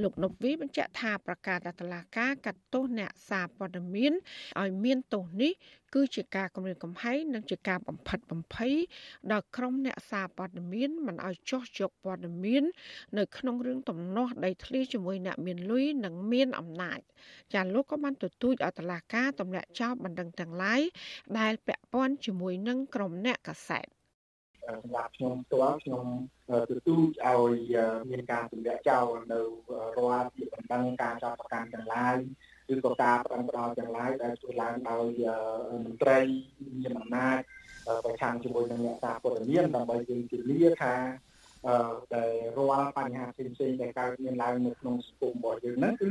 លោកនុបវីបញ្ជាក់ថាប្រកាសដល់តុលាការកាត់ទោសអ្នកសារព័ត៌មានឲ្យមានទោសនេះគឺជាការគម្រាមកំហែងនិងជាការបំផិតបំភ័យដល់ក្រុមអ្នកសារព័ត៌មានមិនឲ្យចោះយកព័ត៌មាននៅក្នុងរឿងទំនាស់ដីធ្លីជាមួយអ្នកមានលុយនិងមានអំណាចចាលោកក៏បានទទូចឲ្យតុលាការទម្លាក់ចោលបណ្ដឹងទាំងឡាយដែលពាក់ព័ន្ធជាមួយនឹងក្រុមអ្នកកសែត សម្រាប់ខ្ញុំផ្ទាល់ខ្ញុំទទូចឲ្យមានការទម្លាក់ចោលនៅរាល់ពីបណ្ដឹងការចោទប្រកាន់ទាំងឡាយឬក៏ការប្រឹងប្រែងទាំងឡាយដែលធ្វើឡើងដោយមន្ត្រីមានអំណាចប្រឆាំងជាមួយនឹងអ្នកសារព័ត៌មានដើម្បីយើងធានាថាអឺដែលរាល់បញ្ហាផ្សេងៗដែលកើតមានឡើងនៅក្នុងសង្គមរបស់យើងហ្នឹងគឺ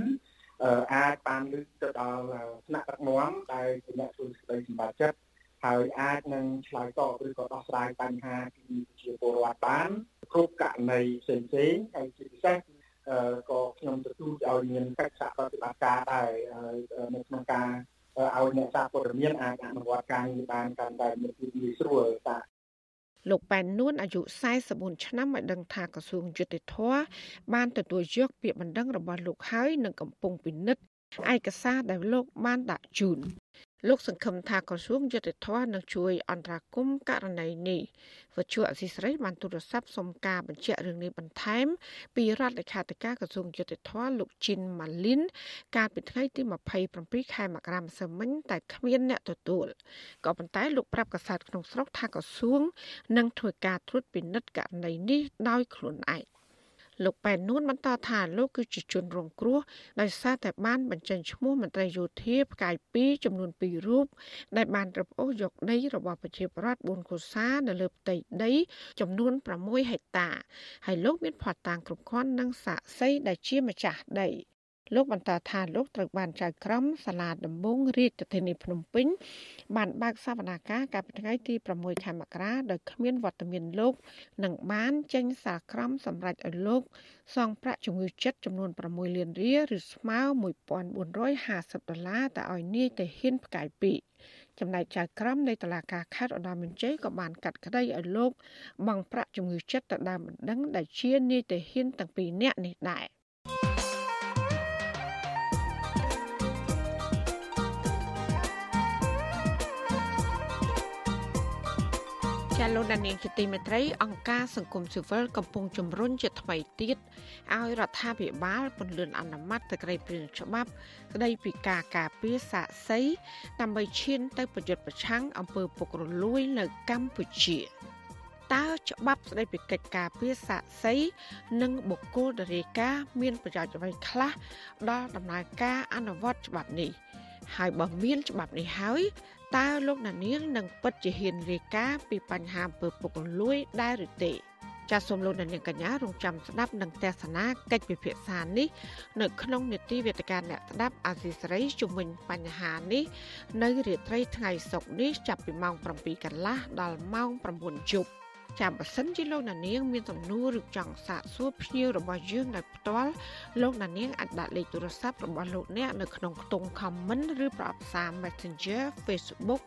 អាចបានលើកទៅដល់ថ្នាក់ដឹកនាំដែលជាអ្នកធ្វើសេចក្តីសម្រេចចិត្ត ហើយអាចនឹងឆ្លើយតបឬក៏ដោះស្រាយបញ្ហាពីប្រជាពលរដ្ឋបានគ្រប់ករណីផ្សេងៗហើយជាពិសេសក៏ខ្ញុំទទូចឲ្យមានកិច្ចសហប្រតិបត្តិការដែរនៅក្នុងការឲ្យអ្នកសារព័ត៌មានអាចអនុវត្តការងារបានកាន់តែមានភាពងាយស្រួលតាលោកប៉ែននួនអាយុ44ឆ្នាំឲ្យដឹងថាក្រសួងយុតិធធបានទទួលយកពាក្យបណ្ដឹងរបស់លោកហើយនិងកំពុងពិនិត្យឯកសារដែលលោកបានដាក់ជូន លោកសង្ឃឹមថាក្រសួងយុតិធម៌នឹងជួយអន្តរាគមន៍ករណីនេះវិទ្យុអសីស្រីបានទូរស័ព្ទសុំការបញ្ជាក់រឿងនេះបន្ថែម ពីរដ្ឋលេខាធិការក្រសួងយុតិធម៌លោកជីនម៉ាលីន កាលពីថ្ងៃទី27ខែមករាម្សិលមិញតែគ្មានអ្នកទទួលក៏ប៉ុន្តែលោកប្រាប់កាសែតក្នុងស្រុកថាក្រសួងនឹងធ្វើការត្រួតពិនិត្យករណីនេះដោយខ្លួនឯង លោកប៉ែននួនបន្តថាលោកគឺជាជនរងគ្រោះដោយសារតែបានបញ្ចេញឈ្មោះមន្ត្រីយោធាផ្កាយ2ចំនួន2រូបដែលបានរឹបអូសយកដីរបស់ប្រជាពលរដ្ឋ4កុសានៅលើផ្ទៃដី ចំនួន6ហិកតាហើយលោកមានផាត់តាំងគ្រប់គ្រាន់និងសាក់សីដែលជាម្ចាស់ដី លោកបន្តថាលោកត្រូវបានចៅក្រមសាលាដំបងរាជធានីភ្នំពេញបានបើកសវនាការកាលពីថ្ងៃទី6ខែមករាដោយគ្មានវត្តមានលោកនិងបានចេញសារក្រមសម្រាប់ឲ្យលោកសងប្រាក់ជំងឺចិត្តចំនួន6លានរៀលឬស្មើ1450ដុល្លារទៅឲ្យនាយទៅហ៊ានផ្កាយ2ចំណែកចៅក្រមនៃតុលាការខេត្តឧត្តរមានជ័យក៏បានកាត់ក្តីឲ្យលោកបង់ប្រាក់ជំងឺចិត្តទៅដើមបណ្ដឹងដែលជានាយទៅហ៊ានទាំងពីរនាក់នេះដែរ។ លោកដានៀងជាទីមេត្រីអង្គការសង្គមស៊ីវិលកំពុងជំរុញជាថ្មីទៀតឲ្យរដ្ឋាភិបាលពន្លឿនអនុម័តទៅក្រៃព្រៀងច្បាប់ ស្ដីពីការការពារសាកសីដើម្បីឈានទៅប្រយុទ្ធប្រឆាំងអំពើពុករលួយនៅកម្ពុជាតើច្បាប់ស្ដីពីកិច្ចការពារសាកសីនិងបុគ្គលដរាការមានប្រយោជន៍អ្វីខ្លះដល់ដំណើរការអនុវត្តច្បាប់នេះ ហើយបើមានច្បាប់នេះហើយ តើលោកណានៀងនឹងពិតជាហ៊ានរាយការណ៍ពីបញ្ហាអំពើពុករលួយដែរឬទេចាសសូមលោកនាងកញ្ញារងចាំស្ដាប់នឹងទស្សនាកិច្ចពិភាក្សានេះ នៅក្នុងនេតិវេទិកាអ្នកស្ដាប់អាស៊ីសេរីជំវិញបញ្ហានេះនៅរាត្រីថ្ងៃសុក្រនេះចាប់ពីម៉ោង7កន្លះដល់ម៉ោង9យប់ ចាំបើសិនជាលោកណានៀងមានសំណួរឬចង់សាកសួរភ្ញៀវរបស់យើងដោយផ្ទាល់លោកណានៀងអាចដាក់លេខទូរស័ព្ទរបស់លោកអ្នកនៅក្នុងខ្ទង់ comment ឬប្រអប់សារ Messenger Facebook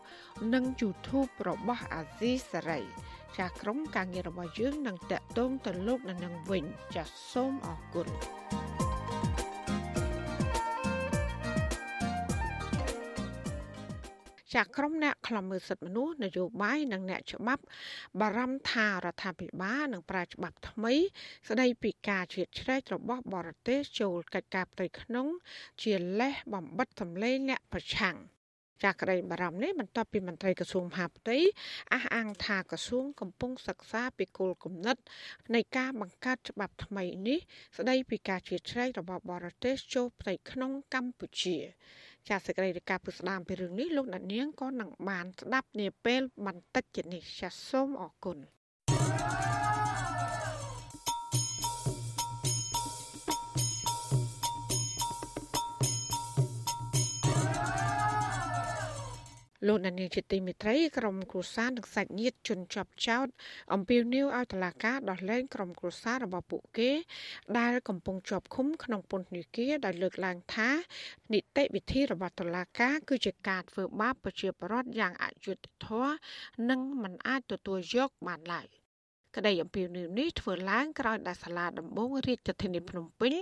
និង YouTube របស់ Azizi Saray ចាស់ក្រុមការងាររបស់យើងនឹងតាក់ទងទៅលោកណានៀងវិញចាសសូមអរគុណ ចាក្រុមអ្នកខ្លំមើលសិទ្ធិមនុស្សនយោបាយនិងអ្នកច្បាប់បារម្ភថារដ្ឋាភិបាលនឹងប្រើច្បាប់ថ្មី ស្ដីពីការជ្រៀតជ្រែករបស់បរទេសចូលកិច្ចការផ្ទៃក្នុង ជាលេសបំបិតសម្លេងអ្នកប្រឆាំងចាក់ក្តីបារម្ភនេះបន្ទាប់ពីមន្ត្រីក្រសួងមហាផ្ទៃអះអាងថាក្រសួងកំពុងសិក្សាពីគោលគំនិត នៃការបង្កើតច្បាប់ថ្មីនេះ ស្ដីពីការជ្រៀតជ្រែករបស់បរទេសចូលផ្ទៃក្នុងកម្ពុជា ចាសសេចក្តីរាយការណ៍ពុស្ដាមពីរឿងនេះលោកអ្នកនាងក៏នឹងបានស្ដាប់នាពេលបន្តិចទៀតនេះចាសសូមអរគុណ លោកនានីជាទីមេត្រីក្រុមគ្រួសារនិងសាច់ញាតិជនជាប់ចោតអំពាវនាវឲ្យតុលាការដោះលែងក្រុមគ្រួសាររបស់ពួកគេ ដែលកំពុងជាប់ឃុំក្នុងពន្ធនាគារដោយលើកឡើងថានីតិវិធីរបស់តុលាការគឺជាការធ្វើបាបប្រជាពលរដ្ឋយ៉ាងអយុត្តិធម៌និងមិនអាចទទួលយកបានឡើយក្តីអំពាវនាវនេះធ្វើឡើងក្រោយដែលសាលាដំបងរាជធានីភ្នំពេញ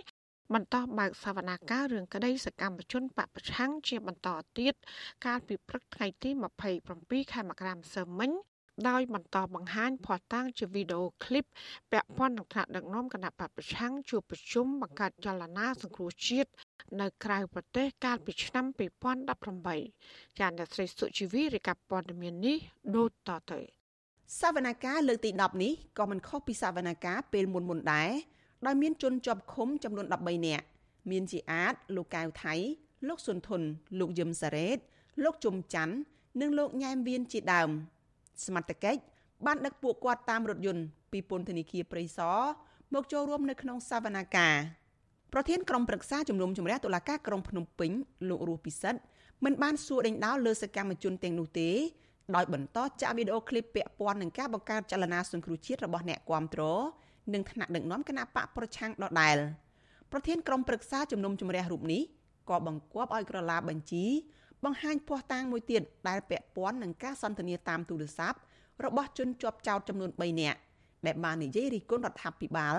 បន្តបើកសវនាការរឿងក្តីសកម្មជនបពប្រឆាំងជាបន្តទៀតកាលពីព្រឹកថ្ងៃទី27ខែមករាម្សិលមិញដោយបន្តបង្ហាញភស្តុតាងជាវីដេអូឃ្លីបពាក់ព័ន្ធនឹងថ្នាក់ដឹកនាំគណៈបពប្រឆាំងជួបប្រជុំបង្កើតចលនាសង្គ្រោះជាតិនៅក្រៅប្រទេសកាលពីឆ្នាំ2018ចាអ្នកស្រីសុជីវីរាយការណ៍ព័ត៌មាននេះដូចតទៅសវនកម្មលើកទី10នេះក៏មិនខុសពីសវនកម្មពេលមុនមុនដែរ ដោយមានជនជាប់ឃុំចំនួន13នាក់មានជាអាចលោកកៅថៃ លោកសុនធុនលោកយឹមសារ៉េត លោកជុំច័ន្ទនិងលោកញ៉ែមវៀនជាដើម សមត្ថកិច្ចបានដឹកពួកគាត់តាមរថយន្តពីពន្ធនាគារព្រៃសរមកចូលរួមនៅក្នុងសវនាការប្រធានក្រុមប្រឹក្សាជំនុំជម្រះតុលាការក្រុងភ្នំពេញលោករស់ពិសិដ្ឋមិនបានសួរដេញដោលលើសកម្មជនទាំងនោះទេដោយបន្តចាក់វីដេអូឃ្លីបពាក់ព័ន្ធនឹងការបង្កើតចលនាសង្គ្រោះជាតិរបស់អ្នកគាំទ្រ និងថ្នាក់ដឹកនាំគណៈបកប្រឆាំងដដែលប្រធានក្រុមប្រឹក្សាជំនុំជម្រះរូបនេះក៏បង្គាប់ឲ្យក្រឡាបញ្ជី បង្ហាញភ័ស្តុតាងមួយទៀតដែលពាក់ព័ន្ធនឹងការសន្ទនាតាមទូរស័ព្ទរបស់ជនជាប់ចោតចំនួន3នាក់ដែលបាននិយាយរិះគន់រដ្ឋាភិបាល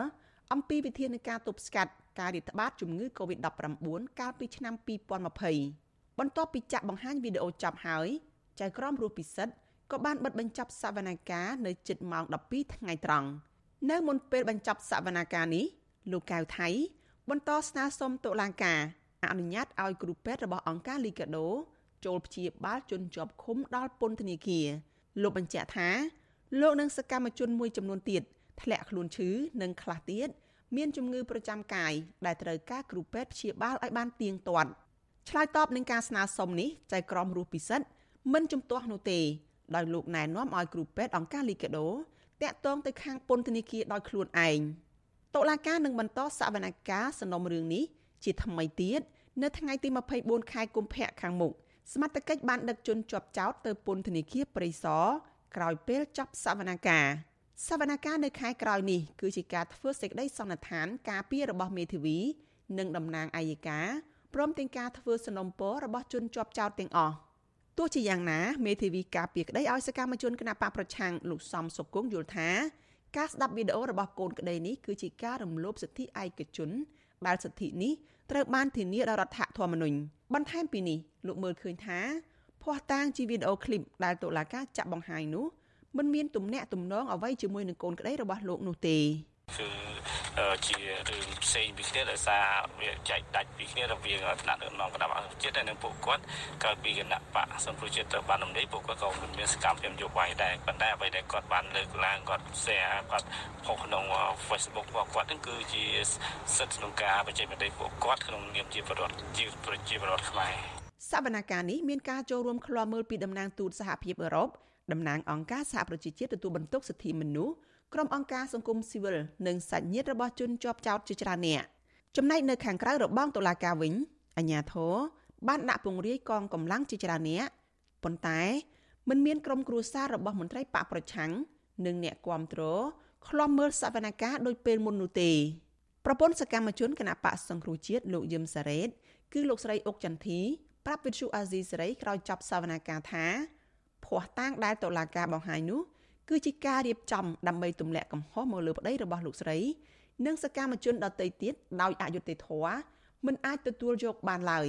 អំពីវិធានការទប់ស្កាត់ការរាតត្បាតជំងឺ Covid-19 កាលពីឆ្នាំ2020បន្ទាប់ពីចាក់បង្ហាញវីដេអូចប់ហើយចៅក្រមរស់ពិសិដ្ឋក៏បានបិទបញ្ចប់សវនកម្មនៅជិតម៉ោង12ថ្ងៃត្រង់ នៅមុនពេលបញ្ចប់សវនកម្មនេះលោកកៅថៃ បន្តស្នើសុំតុលាការអនុញ្ញាតឲ្យគ្រូពេទ្យរបស់អង្គការលីកាដូចូលព្យាបាលជនជាប់ឃុំដល់ពន្ធនាគារលោកបញ្ជាក់ថាលោកនិងសកម្មជនមួយចំនួនទៀតធ្លាក់ខ្លួនឈឺនិងខ្លះទៀតមានជំងឺប្រចាំកាយដែលត្រូវការគ្រូពេទ្យព្យាបាលឲ្យបានទៀងទាត់ឆ្លើយតបនឹងការស្នើសុំនេះចៅក្រមរស់ពិសិដ្ឋមិនជំទាស់នោះទេដោយលោកណែនាំឲ្យគ្រូពេទ្យអង្គការលីកាដូ តាក់ទងទៅខាងពន្ធនាគារដោយខ្លួនឯងតុលាការនឹងបន្តសវនកម្មសំណុំរឿងនេះជាថ្មីទៀតនៅថ្ងៃទី24ខែកុម្ភៈខាងមុខសមត្ថកិច្ចបានដឹកជនជាប់ចោតទៅពន្ធនាគារព្រៃសរក្រោយពេលចប់សវនកម្មសវនកម្មនៅខែក្រោយនេះគឺជាការធ្វើសេចក្តីសន្និដ្ឋានការពីរបស់មេធាវី និងតំណាងអัยការព្រមទាំងការធ្វើសំណុំពររបស់ជនជាប់ចោតទាំងអស់ ទោះជាយ៉ាងណាមេធាវីការពីក្តីឲ្យសកម្មជនគណបកប្រឆាំងលោកសំសុគង្គយល់ថាការស្ដាប់វីដេអូរបស់កូនក្តីនេះគឺជាការរំលោភសិទ្ធិឯកជនដែលសិទ្ធិនេះត្រូវបានធានាដោយរដ្ឋធម្មនុញ្ញបន្ថែមពីនេះលោកមើលឃើញថាភ័ស្តុតាងជាវីដេអូឃ្លីបដែលតុលាការចាក់បង្ហាញនោះមិនមានទំនាក់ទំនងអ្វីជាមួយនឹងកូនក្តីរបស់លោកនោះទេគឺ ជារឿងផ្សេងពីគ្នាដោយសារវាចែកដាច់ពីគ្នារវាងថ្នាក់ដឹកនាំគណៈបកជាតិនិងពួកគាត់ក្រោយពីគណៈបកសង្គ្រោះជាតិទៅបានរំលាយពួកគាត់ក៏មិនមានសកម្មភាពនយោបាយដែរប៉ុន្តែអ្វីដែលគាត់បានលើកឡើងគាត់ share គាត់ផុសក្នុង Facebook របស់គាត់ហ្នឹងគឺជាសិទ្ធិក្នុងការបច្ចេកវិទ្យាពួកគាត់ក្នុងនាមជាប្រវត្តិជាប្រជាពលរដ្ឋខ្មែរសវនកម្មនេះមានការចូលរួមឃ្លាំមើលពីតំណាងទូតសហភាពអឺរ៉ុបតំណាងអង្គការសហប្រជាជាតិទទួលបន្ទុកសិទ្ធិមនុស្ស ក្រុមអង្គការសង្គមស៊ីវិលនិងសាច់ញាតិរបស់ជនជាប់ចោតជាច្រើនអ្នកចំណែកនៅខាងក្រៅរបងតុលាការវិញអាជ្ញាធរបានដាក់ពង្រាយកងកម្លាំងជាច្រើនអ្នកប៉ុន្តែមិនមានក្រុមគ្រួសាររបស់មន្ត្រីបកប្រឆាំងនិងអ្នកគាំទ្រខ្លំមើលសវនកម្មដោយពេលមុននោះទេប្រពន្ធសកម្មជនគណៈបកសង្គ្រោះជាតិលោកយឹមសារ៉េតគឺលោកស្រីអុកចន្ទធីប្រាប់វិទ្យុអាស៊ីសេរីក្រោយចប់សវនកម្មថាភ័ស្តុតាងដែលតុលាការបង្ហាញនោះ គឺជាការរៀបចំដើម្បីទម្លាក់កំហុសមកលើប្តីរបស់លោកស្រី និងសកម្មជនដទៃទៀតដោយអយុត្តិធម៌មិនអាចទទួលយកបានឡើយ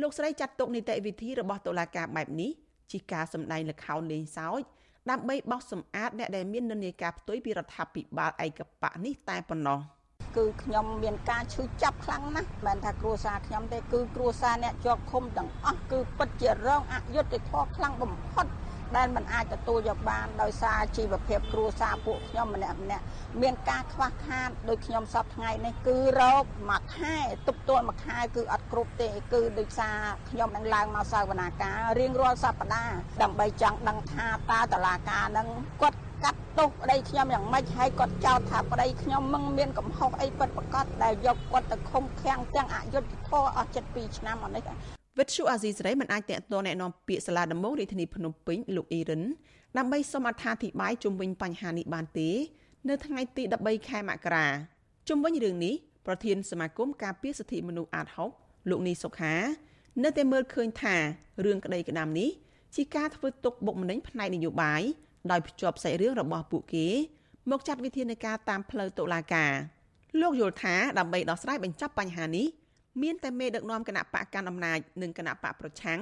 លោកស្រីចាត់ទុកនីតិវិធីរបស់តុលាការបែបនេះជាការសម្ដែងល្ខោនលេងសើចដើម្បីបោសសម្អាតអ្នកដែលមាននិន្នាការផ្ទុយពីរដ្ឋាភិបាលឯកបៈនេះតែប៉ុណ្ណោះគឺខ្ញុំមានការឈឺចាប់ខ្លាំងណាស់មិនថាគ្រួសារខ្ញុំទេគឺគ្រួសារអ្នកជាប់ឃុំទាំងអស់គឺពិតជារងអយុត្តិធម៌ខ្លាំងបំផុត ដែលមិនអាចទទួលយកបានដោយសារជីវភាពគ្រួសារពួកខ្ញុំម្នាក់ម្នាក់មានការខ្វះខាតដោយខ្ញុំសពថ្ងៃនេះគឺរោគមួយខែទប់ទល់មួយខែគឺអត់គ្រប់ទេគឺដោយសារខ្ញុំនឹងឡើងមកសាវនាការរៀងរាល់សប្តាហ៍ដើម្បីចង់ដឹងថាតើតឡាការនឹងគាត់កាត់ទោសប្តីខ្ញុំយ៉ាងម៉េចហើយគាត់ចោទថាប្តីខ្ញុំមិនមានកំហុសអីពិតប្រាកដដែលយកគាត់ទៅឃុំឃាំងទាំងអយុត្តិធម៌អស់72ឆ្នាំមកនេះ វិទ្យុអាស៊ីសេរីមិនអាចតេតតแนะនាំពាក្យសាលាដំបងរាជធានីភ្នំពេញលោកអ៊ីរិនដើម្បីសូមអត្ថាធិប្បាយជុំវិញបញ្ហានេះបានទេនៅថ្ងៃទី13ខែមករាជុំវិញរឿងនេះប្រធានសមាគមការពារសិទ្ធិមនុស្សអាត6លោកនីសុខា នៅតែមើលឃើញថារឿងក្តីក្តាមនេះជាការធ្វើទុកបុកម្នេញផ្នែកនយោបាយដោយភ្ជាប់សាច់រឿងរបស់ពួកគេមកចាត់វិធានការតាមផ្លូវតុលាការលោកយល់ថាដើម្បីដោះស្រាយបញ្ចប់បញ្ហានេះ មានតែមេដឹកនាំគណៈបកកណ្ដាលអំណាចនិងគណៈបកប្រឆាំង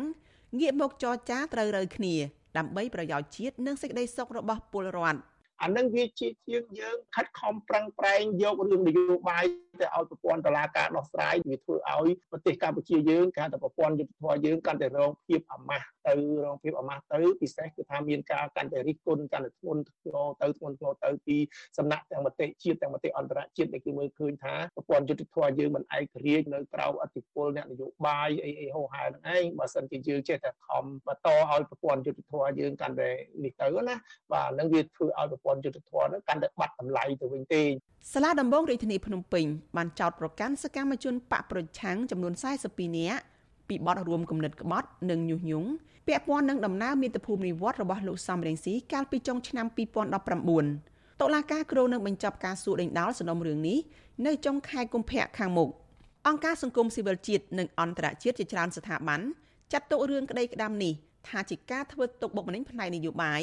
ងាកមកចរចាត្រូវរើគ្នាដើម្បីប្រយោជន៍ជាតិនិងសេចក្តីសុខរបស់ពលរដ្ឋអានឹងវាជាជាងយើងខិតខំប្រឹងប្រែងយករឿងនយោបាយទៅឲ្យប្រព័ន្ធតុលាការដោះស្រាយវាធ្វើឲ្យប្រទេសកម្ពុជាយើងការទៅប្រព័ន្ធយុត្តិធម៌យើងកាន់តែរងភាពអាម៉ាស់ទៅរងភាពអាម៉ាស់ទៅពិសេសគឺថាមានការកាន់តែរិះគន់កាន់តែធ្ងន់ធ្ងរទៅធ្ងន់ធ្ងរទៅពីសំណាក់ទាំងមតិជាតិទាំងមតិអន្តរជាតិដែលគឺមើលឃើញថាប្រព័ន្ធយុត្តិធម៌យើងមិនឯករាជ្យនៅក្រៅអធិបុលអ្នកនយោបាយអីអីហោហែនឹងឯងបើសិនជាយើងចេះតែខំបន្តឲ្យប្រព័ន្ធយុត្តិធម៌យើងកាន់តែនេះទៅណាបាទនឹងវាធ្វើឲ្យប្រព័ន្ធយុត្តិធម៌នឹងកាន់តែបាត់តម្លៃទៅវិញទេសាលាដំបងរាជធានីភ្នំពេញបានចោទប្រកាន់សកម្មជនបកប្រឆាំងចំនួន42នាក់ ពីបទរួមគំនិតក្បត់និងញុះញង់ពាក់ព័ន្ធនឹងដំណើរមាតុភូមិនិវត្តរបស់លោកសំរងស៊ីកាលពីចុងឆ្នាំ2019តុលាការគ្រោងនឹងបញ្ចប់ការសួរដេញដោលសំណុំរឿងនេះនៅចុងខែកុម្ភៈខាងមុខអង្គការសង្គមស៊ីវិលជាតិនិងអន្តរជាតិជាច្រើនស្ថាប័នចាត់ទុករឿងក្តីក្តាំនេះថាជាការធ្វើទុកបុកម្នេញផ្នែកនយោបាយ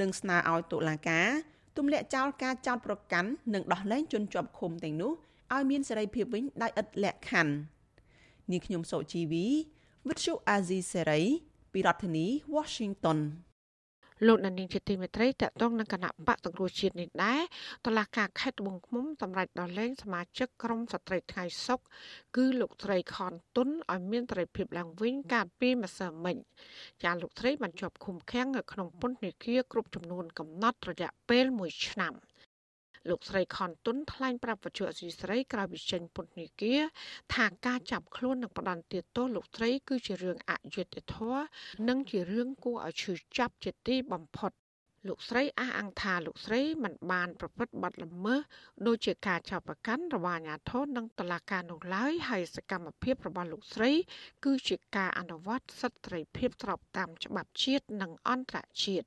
និងស្នើឲ្យតុលាការទម្លាក់ចោលការចោទប្រកាន់និងដោះលែងជនជាប់ឃុំទាំងនោះឲ្យមានសេរីភាពវិញដោយឥតលក្ខខណ្ឌ នាងខ្ញុំសូជីវីវិទ្យុអាស៊ីសេរីពីរដ្ឋធានី Washington លោកដានីងជាទីមេត្រីតកតងនឹងគណៈបកសង្គ្រោះជាតិនេះដែរតឡាការខេត្តត្បូងឃ្មុំសម្រាប់ដោះលែងសមាជិកក្រុមស្ត្រីថ្ងៃសុកគឺលោកត្រីខនតុនឲ្យមានត្រី ភាពឡើងវិញកាលពីម្សិលមិញចាលោកត្រីបានជាប់ឃុំឃាំងនៅក្នុងពន្ធនាគារគ្រប់ចំនួនកំណត់រយៈពេល1ឆ្នាំ។ លោកស្រីខនតុនថ្លែងប្រាប់វិទ្យុអសីស្រីក្រោយវិចេញពន្ធនាគារថាការចាប់ខ្លួននិងផ្ដន្ទាទោសលោកស្រី គឺជារឿងអយុត្តិធម៌និងជារឿងគួរឲ្យឈឺចាប់ជាទីបំផុតលោកស្រីអះអាងថាលោកស្រីមិនបានប្រព្រឹត្តបទល្មើសដូចជាការចាប់ប្រកាន់របស់អាជ្ញាធរនិងតុលាការនោះឡើយហើយសកម្មភាពរបស់លោកស្រី គឺជាការអនុវត្តសិទ្ធិសេរីភាពស្របតាមច្បាប់ជាតិនិងអន្តរជាតិ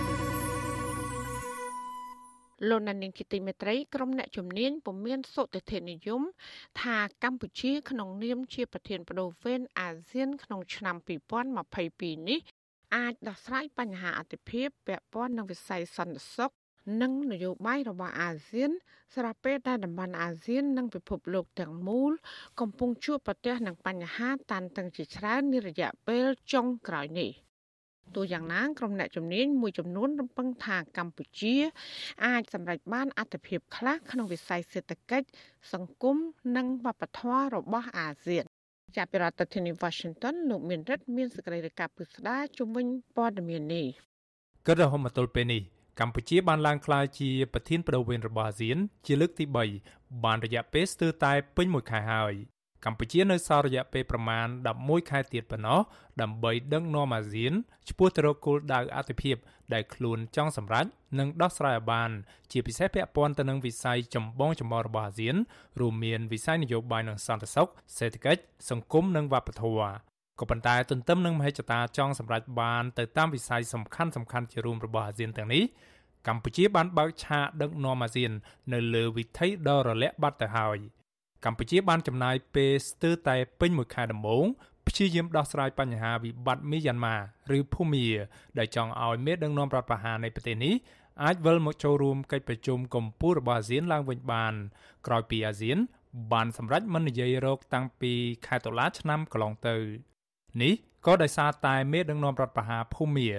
លោកណានីងគិតិមេត្រីក្រុមអ្នកជំនាញពុំមានសុតិធិនិយម ថាកម្ពុជាក្នុងនាមជាប្រធានបដូវវេនអាស៊ាន ក្នុងឆ្នាំ2022នេះអាចដោះស្រាយបញ្ហាអតិភិបពាក់ព័ន្ធនឹងវិស័យសន្តិសុខនិងនយោបាយរបស់អាស៊ាន ស្រាប់ពេលដែលតំបន់អាស៊ាន និងពិភពលោកទាំងមូល កំពុងជួបប្រទះនឹងបញ្ហាតានតឹងជាច្រើននារយៈពេលចុងក្រោយនេះ។ ទោះយ៉ាងណាក្រុមអ្នកជំនាញមួយចំនួនរំពឹងថាកម្ពុជា អាចសម្រេចបានអត្ថប្រយោជន៍ខ្លះក្នុងវិស័យសេដ្ឋកិច្ចសង្គមនិងវប្បធម៌របស់អាស៊ានចាប់ពីរដ្ឋធានី Washington លោកមានរិទ្ធមានសេចក្តីរាយការណ៍ពិស្ដារជំវិញព័ត៌មាននេះគិតរហូតមកទល់ពេលនេះកម្ពុជាបានឡើងក្លាយជាប្រធានបដូវវេនរបស់អាស៊ាន ជាលើកទី3បានរយៈពេលស្ទើរតែពេញមួយខែហើយ កម្ពុជានៅសល់រយៈពេលប្រមាណ11ខែទៀតប៉ុណ្ណោះដើម្បីដឹកនាំអាស៊ានឆ្ពោះទៅរកគោលដៅអធិភាពដែលខ្លួនចង់សម្រេចនិងដោះស្រាយឲ្យបាន ជាពិសេសពាក់ព័ន្ធទៅនឹងវិស័យចម្បងចម្បងរបស់អាស៊ាន រួមមានវិស័យនយោបាយនិងសន្តិសុខសេដ្ឋកិច្ចសង្គមនិងវប្បធម៌ក៏ប៉ុន្តែទន្ទឹមនឹងមហិច្ឆតាចង់សម្រេចបានទៅតាមវិស័យសំខាន់សំខាន់ជារួមរបស់អាស៊ានទាំងនេះកម្ពុជាបានបើកឆាកដឹកនាំអាស៊ាន នៅលើវិថីដ៏រលាក់បាត់ទៅហើយ។ កម្ពុជាបានចំណាយពេលស្ទើរតែពេញមួយខែដំបូងព្យាយាមដោះស្រាយបញ្ហាវិបត្តិមីយ៉ាន់ម៉ាឬភូមាដែលចង់ឲ្យមេដឹកនាំរដ្ឋប្រហារនៃប្រទេសនេះអាចវិលមកចូលរួមកិច្ចប្រជុំកម្ពុជារបស់អាស៊ានឡើងវិញបាន ក្រោយពីអាស៊ាន បានសម្រេចមិននិយាយរកតាំងពីខែតុលាឆ្នាំកន្លងទៅនេះ ក៏ដោយសារតែមេដឹកនាំរដ្ឋប្រហារភូមា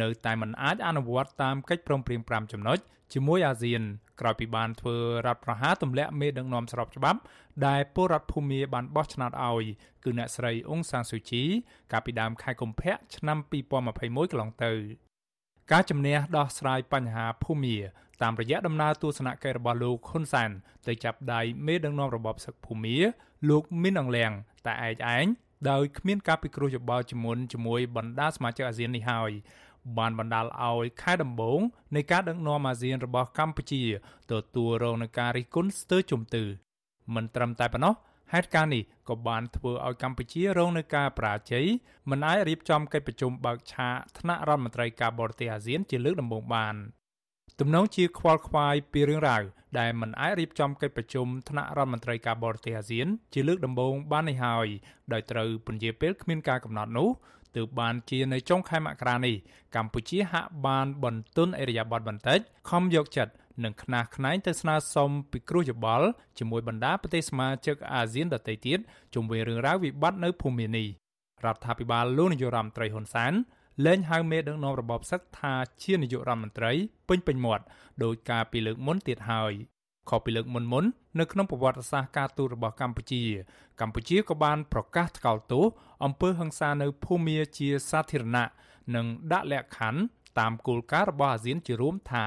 នៅតែមិនអាចអនុវត្តតាមកិច្ចព្រមព្រៀង5ចំណុចជាមួយអាស៊ានក្រោយពីបានធ្វើរដ្ឋប្រហារទម្លាក់មេដឹកនាំស្របច្បាប់ ដែលពលរដ្ឋភូមាបានបោះឆ្នោតឲ្យគឺអ្នកស្រីអ៊ុងសានស៊ូជី កាលពីដើមខែកុម្ភៈឆ្នាំ2021កន្លងទៅការជំនះដោះស្រាយបញ្ហាភូមាតាមរយៈដំណើរទស្សនកិច្ចរបស់លោកហ៊ុនសែនទៅចាប់ដៃមេដឹកនាំរបបសឹកភូមា លោកមីនអងលៀងតែឯកឯង ដោយគ្មានការពិគ្រោះយោបល់ជំនុនជាមួយបណ្ដាសមាជិកអាស៊ាននេះហើយបានបណ្ដាលឲ្យខែដំបូងនៃការដឹកនាំអាស៊ានរបស់កម្ពុជាទទួលរងនឹងការរិះគន់ស្ទើរជំទឺមិនត្រឹមតែប៉ុណ្ណោះហេតុការណ៍នេះក៏បានធ្វើឲ្យកម្ពុជារងនឹងការបរាជ័យមិនអាចរៀបចំកិច្ចប្រជុំបើកឆាកថ្នាក់រដ្ឋមន្ត្រីការបរទេសអាស៊ានជាលើកដំបូងបាន ទំនងជាខ្វល់ខ្វាយពីរឿងរ៉ាវដែលមិនអាចរៀបចំកិច្ចប្រជុំថ្នាក់រដ្ឋមន្ត្រីការបរទេសអាស៊ាន ជាលើកដំបូងបាននេះហើយដោយត្រូវពន្យាពេលគ្មានការកំណត់នោះទើបបានជានៅចុងខែមករានេះកម្ពុជាហាក់បានបន្ទន់អេរយាប័តបន្តិចខំយកចិត្តនិងខ្នះខ្នែងទៅស្នើសុំពិគ្រោះយោបល់ជាមួយបណ្ដាប្រទេសសមាជិកអាស៊ានដទៃទៀតជុំវិញរឿងរ៉ាវវិបត្តិនៅភូមិនេះរដ្ឋាភិបាលលោកនាយរដ្ឋមន្ត្រីហ៊ុនសែន លែងហៅមេដឹកនាំរបបសឹកថាជានាយករដ្ឋមន្ត្រីពេញពេញមាត់ដោយការពីលើកមុនទៀតហើយខុសពីលើកមុនមុននៅក្នុងប្រវត្តិសាស្ត្រការទូតរបស់កម្ពុជា កម្ពុជាក៏បានប្រកាសថ្កោលទោសអំពើហិង្សានៅភូមាជាសាធារណៈនិងដាក់លក្ខខណ្ឌតាមគោលការណ៍របស់អាស៊ានជារួមថា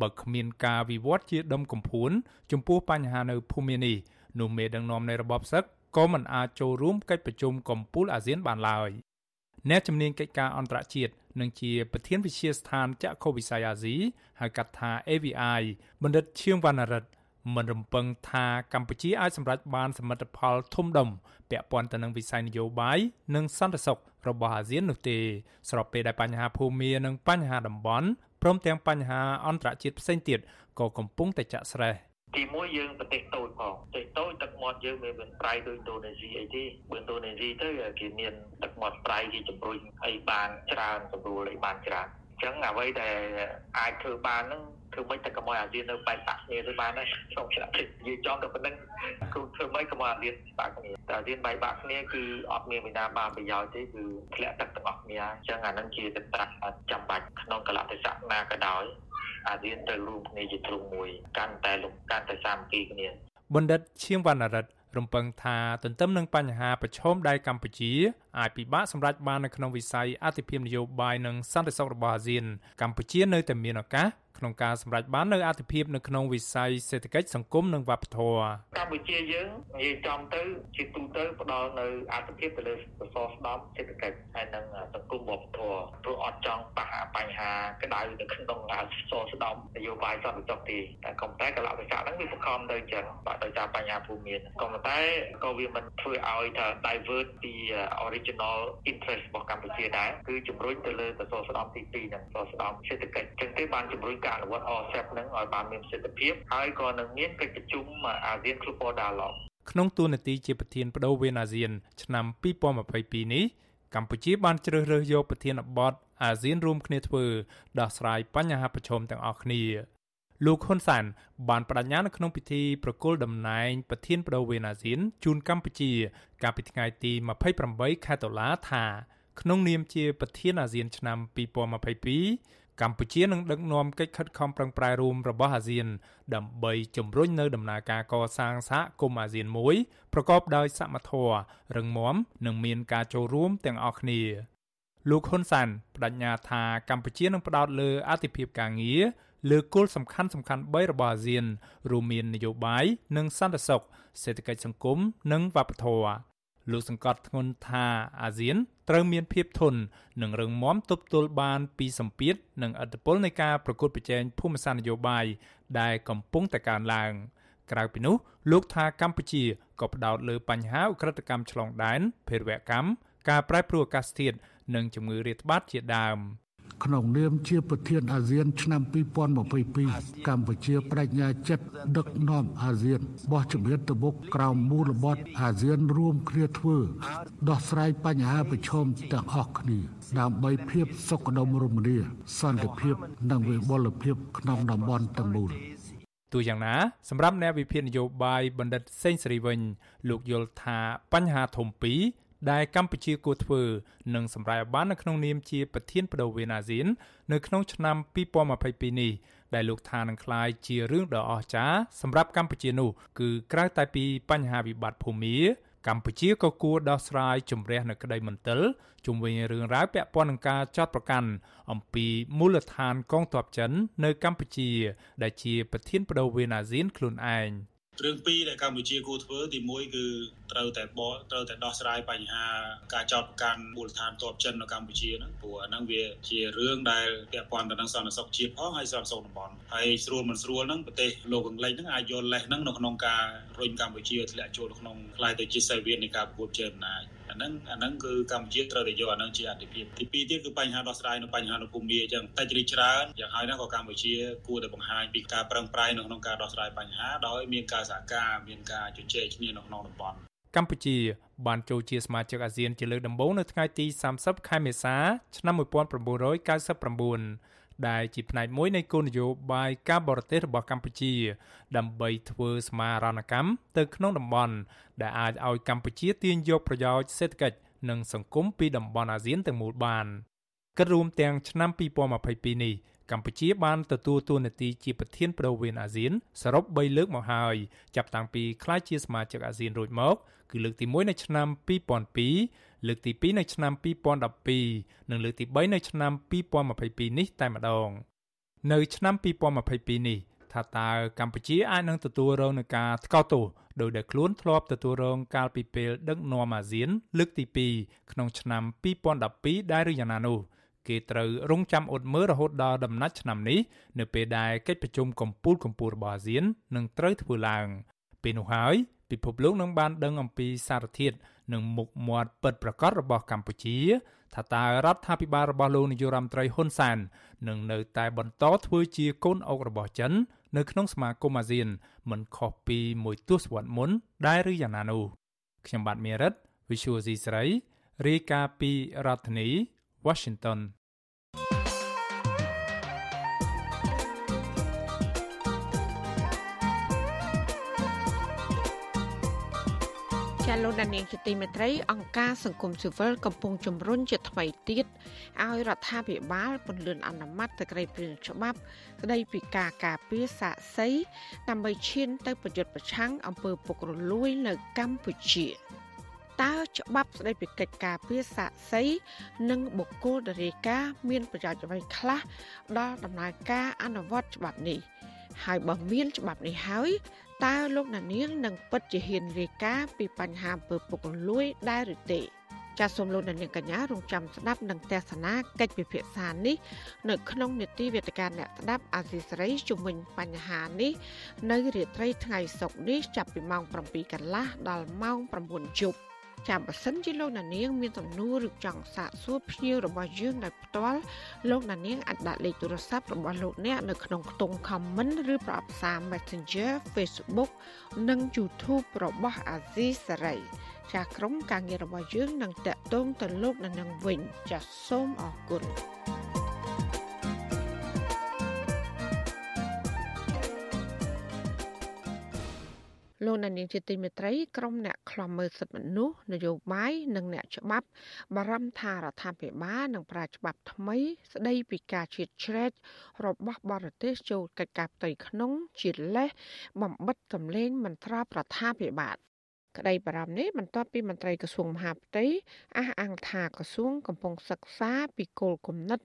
បើគ្មានការវិវត្តជាដុំកំភួនចំពោះបញ្ហានៅភូមានេះនោះមេដឹកនាំនៃរបបសឹកក៏មិនអាចចូលរួមកិច្ចប្រជុំកំពូលអាស៊ានបានឡើយ អ្នកជំនាញកិច្ចការអន្តរជាតិនិងជាប្រធានវិជាស្ថានចក្ខុវិស័យអាស៊ីហៅកាត់ថា AVI បណ្ឌិតឈៀងវណ្ណរិទ្ធមិនរំពឹងថាកម្ពុជាអាចសម្រេចបានសមិទ្ធផលធំដុំពាក់ព័ន្ធទៅនឹងវិស័យនយោបាយនិងសន្តិសុខរបស់អាស៊ាននោះទេ ស្របពេលដែលបញ្ហាភូមិនិងបញ្ហាតំបន់ព្រមទាំងបញ្ហាអន្តរជាតិផ្សេងទៀតក៏កំពុងតែចាក់ស្រេះ ទីមួយយើងប្រទេសតូចផងប្រទេសតូចទឹកមាត់យើងវាមិនប្រៃដូចឥណ្ឌូនេស៊ីអីទេបើឥណ្ឌូនេស៊ីទៅគេមានទឹកមាត់ប្រៃគេជំរុញឲ្យបានច្រើនស្រួលឲ្យបានច្រើនអញ្ចឹងអ្វីដែលអាចធ្វើបានហ្នឹងធ្វើម៉េចតែកុំឲ្យអាស៊ាននៅបែកបាក់គ្នាទៅបានដែរក្នុងឆ្នាំនេះនិយាយចំទៅប៉ុណ្្នឹងគឺធ្វើម៉េចកុំឲ្យអាស៊ានបាក់គ្នាតែអាស៊ានបែកបាក់គ្នាគឺអត់មានវិណាបានប្រយោជន៍ទេគឺធ្លាក់ទឹកទាំងអស់គ្នាអញ្ចឹងអានឹងជាទឹកប្រាក់ចាំបាច់ក្នុងកលៈទេសៈណាក៏ដោយ អាស៊ានត្រូវរួមគ្នាជាទ្រង់មួយកាន់តែលំកាន់តែសាមគ្គីគ្នាបណ្ឌិតឈៀងវណ្ណរិទ្ធរំពឹងថាទន្ទឹមនឹងបញ្ហាប្រឈមដែលកម្ពុជាអាចពិបាកសម្រេចបាននៅក្នុងវិស័យអធិភាពនយោបាយនិងសន្តិសុខរបស់អាស៊ានកម្ពុជានៅតែមានឱកាស ក្នុងការសម្រេចបាននូវអធិភាពនៅក្នុងវិស័យសេដ្ឋកិច្ចសង្គមនិងវប្បធម៌កម្ពុជាយើងនិយាយចំទៅជាទូទៅផ្ដល់នៅអធិភាពទៅលើសសរស្តម្ភសេដ្ឋកិច្ចហើយនិងសង្គមវប្បធម៌ព្រោះអត់ចង់ប៉ះបញ្ហាក្តៅនៅក្នុងសសរស្តម្ភនយោបាយសន្តិសុខទេតែក៏តែកលៈទេសៈហ្នឹងវាបង្ខំទៅចឹងបាទដោយសារបញ្ហាភូមិមានក៏តែក៏វាមិនធ្វើឲ្យថា divert ពី original interest របស់កម្ពុជាដែរគឺជំរុញទៅលើសសរស្តម្ភទី2ហ្នឹងសសរស្តម្ភសេដ្ឋកិច្ចចឹងទេបានជំរុញការអនុវត្ត RCEP នឹងឲ្យបានមានប្រសិទ្ធភាពហើយក៏នឹងមានកិច្ចប្រជុំអាស៊ាន Global Dialogue ក្នុងទូនាទីជាប្រធានបដូវវេនអាស៊ានឆ្នាំ2022នេះកម្ពុជាបានជ្រើសរើសយកប្រធានបទអាស៊ានរួមគ្នាធ្វើដោះស្រាយបញ្ហាប្រឈមទាំងអស់គ្នាលោកហ៊ុនសានបានបដិញ្ញានៅក្នុងពិធីប្រគល់តំណែងប្រធានបដូវវេនអាស៊ានជូនកម្ពុជា កាលពីថ្ងៃទី28ខែតុលាថា ក្នុងនាមជាប្រធានអាស៊ានឆ្នាំ2022 កម្ពុជានឹងដឹកនាំកិច្ចខិតខំប្រឹងប្រែងរួមរបស់អាស៊ាន ដើម្បីជំរុញនៅដំណើរការកសាងសហគមន៍អាស៊ានមួយប្រកបដោយសមធម៌រឹងមាំនិងមានការចូលរួមទាំងអស់គ្នាលោកហ៊ុនសានបដិញ្ញាថាកម្ពុជានឹងផ្ដោតលើអធិភាពការងារលើគោលសំខាន់សំខាន់3របស់អាស៊ានរួមមាននយោបាយនិងសន្តិសុខសេដ្ឋកិច្ចសង្គមនិងវប្បធម៌ លោកសង្កត់ធ្ងន់ថាអាស៊ានត្រូវមានភាពធន់និងរឹងមាំទប់ទល់បានពីសម្ពាធនិងឥទ្ធិពលនៃការប្រកួតប្រជែងភូមិសាស្ត្រនយោបាយដែលកំពុងតែកើនឡើងក្រៅពីនោះលោកថាកម្ពុជាក៏ផ្ដោតលើបញ្ហាឧក្រិដ្ឋកម្មឆ្លងដែនភេរវកម្មការប្រែប្រួលអាកាសធាតុនិងជំងឺរាតត្បាតជាដើម។ ក្នុងនាមជាប្រធានអាស៊ាន ឆ្នាំ2022កម្ពុជាបដិញ្ញាចិត្តដឹកនាំអាស៊ានបោះជំហានទៅមុខក្រោមមូលបត់អាស៊ានរួមគ្នាធ្វើដោះស្រាយបញ្ហាប្រឈមទាំងអស់គ្នាដើម្បីភាពសុខដុមរមនាសន្តិភាពនិងវិបុលភាពក្នុងតំបន់ទាំងមូលទូយ៉ាងណាសម្រាប់អ្នកវិភាគនយោបាយបណ្ឌិតសេងសេរីវិញលោកយល់ថាបញ្ហាធំពីរ ដែលកម្ពុជាគួរធ្វើនិងសម្រេចបាននៅក្នុងនាមជាប្រធានបដូវវេនអាស៊ាន នៅក្នុងឆ្នាំ2022នេះដែលលោកថានឹងក្លាយជារឿងដ៏អស្ចារ្យសម្រាប់កម្ពុជានោះគឺក្រៅតែពីបញ្ហាវិបត្តិភូមិកម្ពុជាក៏គួរដោះស្រាយជំរះនៅក្តីមន្ទិលជុំវិញរឿងរ៉ាវពាក់ព័ន្ធនឹងការចាត់ប្រកាន់អំពីមូលដ្ឋានកងទ័ពចិន នៅកម្ពុជា ដែលជាប្រធានបដូវវេនអាស៊ានខ្លួនឯង។ រឿងពីរដែលកម្ពុជាគួរធ្វើទី1គឺត្រូវតែបកត្រូវតែដោះស្រាយបញ្ហាការចោទប្រកាន់មូលដ្ឋានទ័ពចិននៅកម្ពុជាហ្នឹងព្រោះអាហ្នឹងវាជារឿងដែលពាក់ព័ន្ធទៅនឹងសន្តិសុខជាតិផងហើយសន្តិសុខតំបន់ហើយស្រួលមិនស្រួលហ្នឹងប្រទេសលោកអង់គ្លេសហ្នឹងអាចយកលេសហ្នឹងនៅក្នុងការរុញកម្ពុជាធ្លាក់ចូលក្នុងខ្លាយទៅជាសេវីននៃការប្រកួតជើអំណាច អាហ្នឹងអាហ្នឹងគឺកម្ពុជាត្រូវតែយកអាហ្នឹងជាអតិភិបទី2ទៀតគឺបញ្ហាដោះស្រាយនៅបញ្ហានៅភូមិអញ្ចឹងតិចរីច្រើនយ៉ាងហើយណាក៏កម្ពុជាគួរតែបង្ហាញពីការប្រឹងប្រែងនៅក្នុងការដោះស្រាយបញ្ហាដោយមានការសហការមានការជជែកគ្នានៅក្នុងតំបន់កម្ពុជាបានចូលជាសមាជិកអាស៊ានជាលើកដំបូងនៅថ្ងៃទី30ខែមេសាឆ្នាំ1999 ដែលជាផ្នែកមួយនៃគោលនយោបាយការបរទេសរបស់កម្ពុជា ដើម្បីធ្វើសមារណកម្មទៅក្នុងតំបន់ដែលអាចឲ្យកម្ពុជាទាញយកប្រយោជន៍សេដ្ឋកិច្ចនិងសង្គមពីតំបន់អាស៊ានទាំងមូលបានគិតរួមទាំងឆ្នាំ2022នេះកម្ពុជាបានទទួលតួនាទីជាប្រធានប្រវេនអាស៊ានសរុប3លើកមកហើយចាប់តាំងពីក្លាយជាសមាជិកអាស៊ានរួចមក គឺលើកទី1នៅឆ្នាំ2002 លើកទី2នៅឆ្នាំ2012និងលើកទី3នៅឆ្នាំ2022នេះតែម្ដង នៅឆ្នាំ2022នេះថាតើកម្ពុជាអាចនឹងទទួលរងនឹងការថ្កោលទោសដោយដែលខ្លួនធ្លាប់ទទួលរងកាលពីពេលដឹកនាំអាស៊ាន លើកទី2ក្នុងឆ្នាំ2012ដែរឬយ៉ាងណានោះគេត្រូវរងចាំអត់មើលរហូតដល់ដំណាច់ឆ្នាំនេះនៅពេលដែលកិច្ចប្រជុំកំពូលកំពូលរបស់អាស៊ាននឹងត្រូវធ្វើឡើងពេលនោះហើយ ពិភពលោកនឹងបានដឹងអំពីសារធាតុនិងមុខមាត់ពិតប្រាកដរបស់កម្ពុជាថាតើរដ្ឋាភិបាលរបស់លោកនាយរដ្ឋមន្ត្រីហ៊ុនសែននឹងនៅតែបន្តធ្វើជាកូនអុករបស់ចិន នៅក្នុងសមាគមអាស៊ាន មិនខុសពីមួយទសវត្សរ៍មុនដែរឬយ៉ាងណានោះខ្ញុំបាទមេរិត Visual C ស្រីរាយការណ៍ពីរដ្ឋធានី Washington លោកដានៀងជាទីមេត្រីអង្គការសង្គមស៊ីវិលកំពុងជំរុញជាថ្មីទៀតឲ្យរដ្ឋាភិបាលពន្លឿនអនុម័តទៅក្រៃព្រៀងច្បាប់ ស្ដីពីការការពារសាកសីដើម្បីឈានទៅប្រយុទ្ធប្រឆាំងអំពើពុករលួយនៅកម្ពុជាតើច្បាប់ស្ដីពីកិច្ចការពារសាកសីនិងបុគ្គលដរាយការមានប្រយោជន៍អ្វីខ្លះដល់ដំណើរការអនុវត្តច្បាប់នេះ ហើយបើមានច្បាប់នេះហើយ តើលោកណានៀងនឹងពិតជាហ៊ានរាយការណ៍ពីបញ្ហាអំពើពុករលួយដែរឬទេចាសសូមលោកនាងកញ្ញារងចាំស្ដាប់នឹងទស្សនាកិច្ចពិភាក្សានេះនៅក្នុងនេតិវេទិកាអ្នកស្ដាប់អាស៊ីសេរីជំវិញបញ្ហានេះនៅរាត្រីថ្ងៃសុក្រនេះចាប់ពីម៉ោង7កន្លះដល់ម៉ោង9យប់ ចាំបើសិនជាលោកណានៀងមានសំណួរឬចង់សាកសួរភ្ញៀវរបស់យើងដោយផ្ទាល់លោកណានៀងអាចដាក់លេខទូរស័ព្ទរបស់លោកអ្នកនៅក្នុងខ្ទង់ comment ឬប្រអប់សារ Messenger Facebook និង YouTube របស់ Azizi Saray ចាស់ក្រុមការងាររបស់យើងនឹងតាក់ទងទៅលោកណានៀងវិញចាសសូមអរគុណ លោកនានីជាទីមេត្រីក្រុមអ្នកខ្លំមើលសិទ្ធិមនុស្សនយោបាយនិងអ្នកច្បាប់បារម្ភថារដ្ឋាភិបាលនឹងប្រើច្បាប់ថ្មី ស្ដីពីការឈៀតឆ្លែករបស់បរទេសចូលកិច្ចការផ្ទៃក្នុងជាលេសបំបិតសម្លេងមន្ត្រារដ្ឋាភិបាលក្តីបារម្ភនេះបន្ទាប់ពីមន្ត្រីក្រសួងមហាផ្ទៃអះអាងថាក្រសួងកំពុងសិក្សាពីគោលគំនិត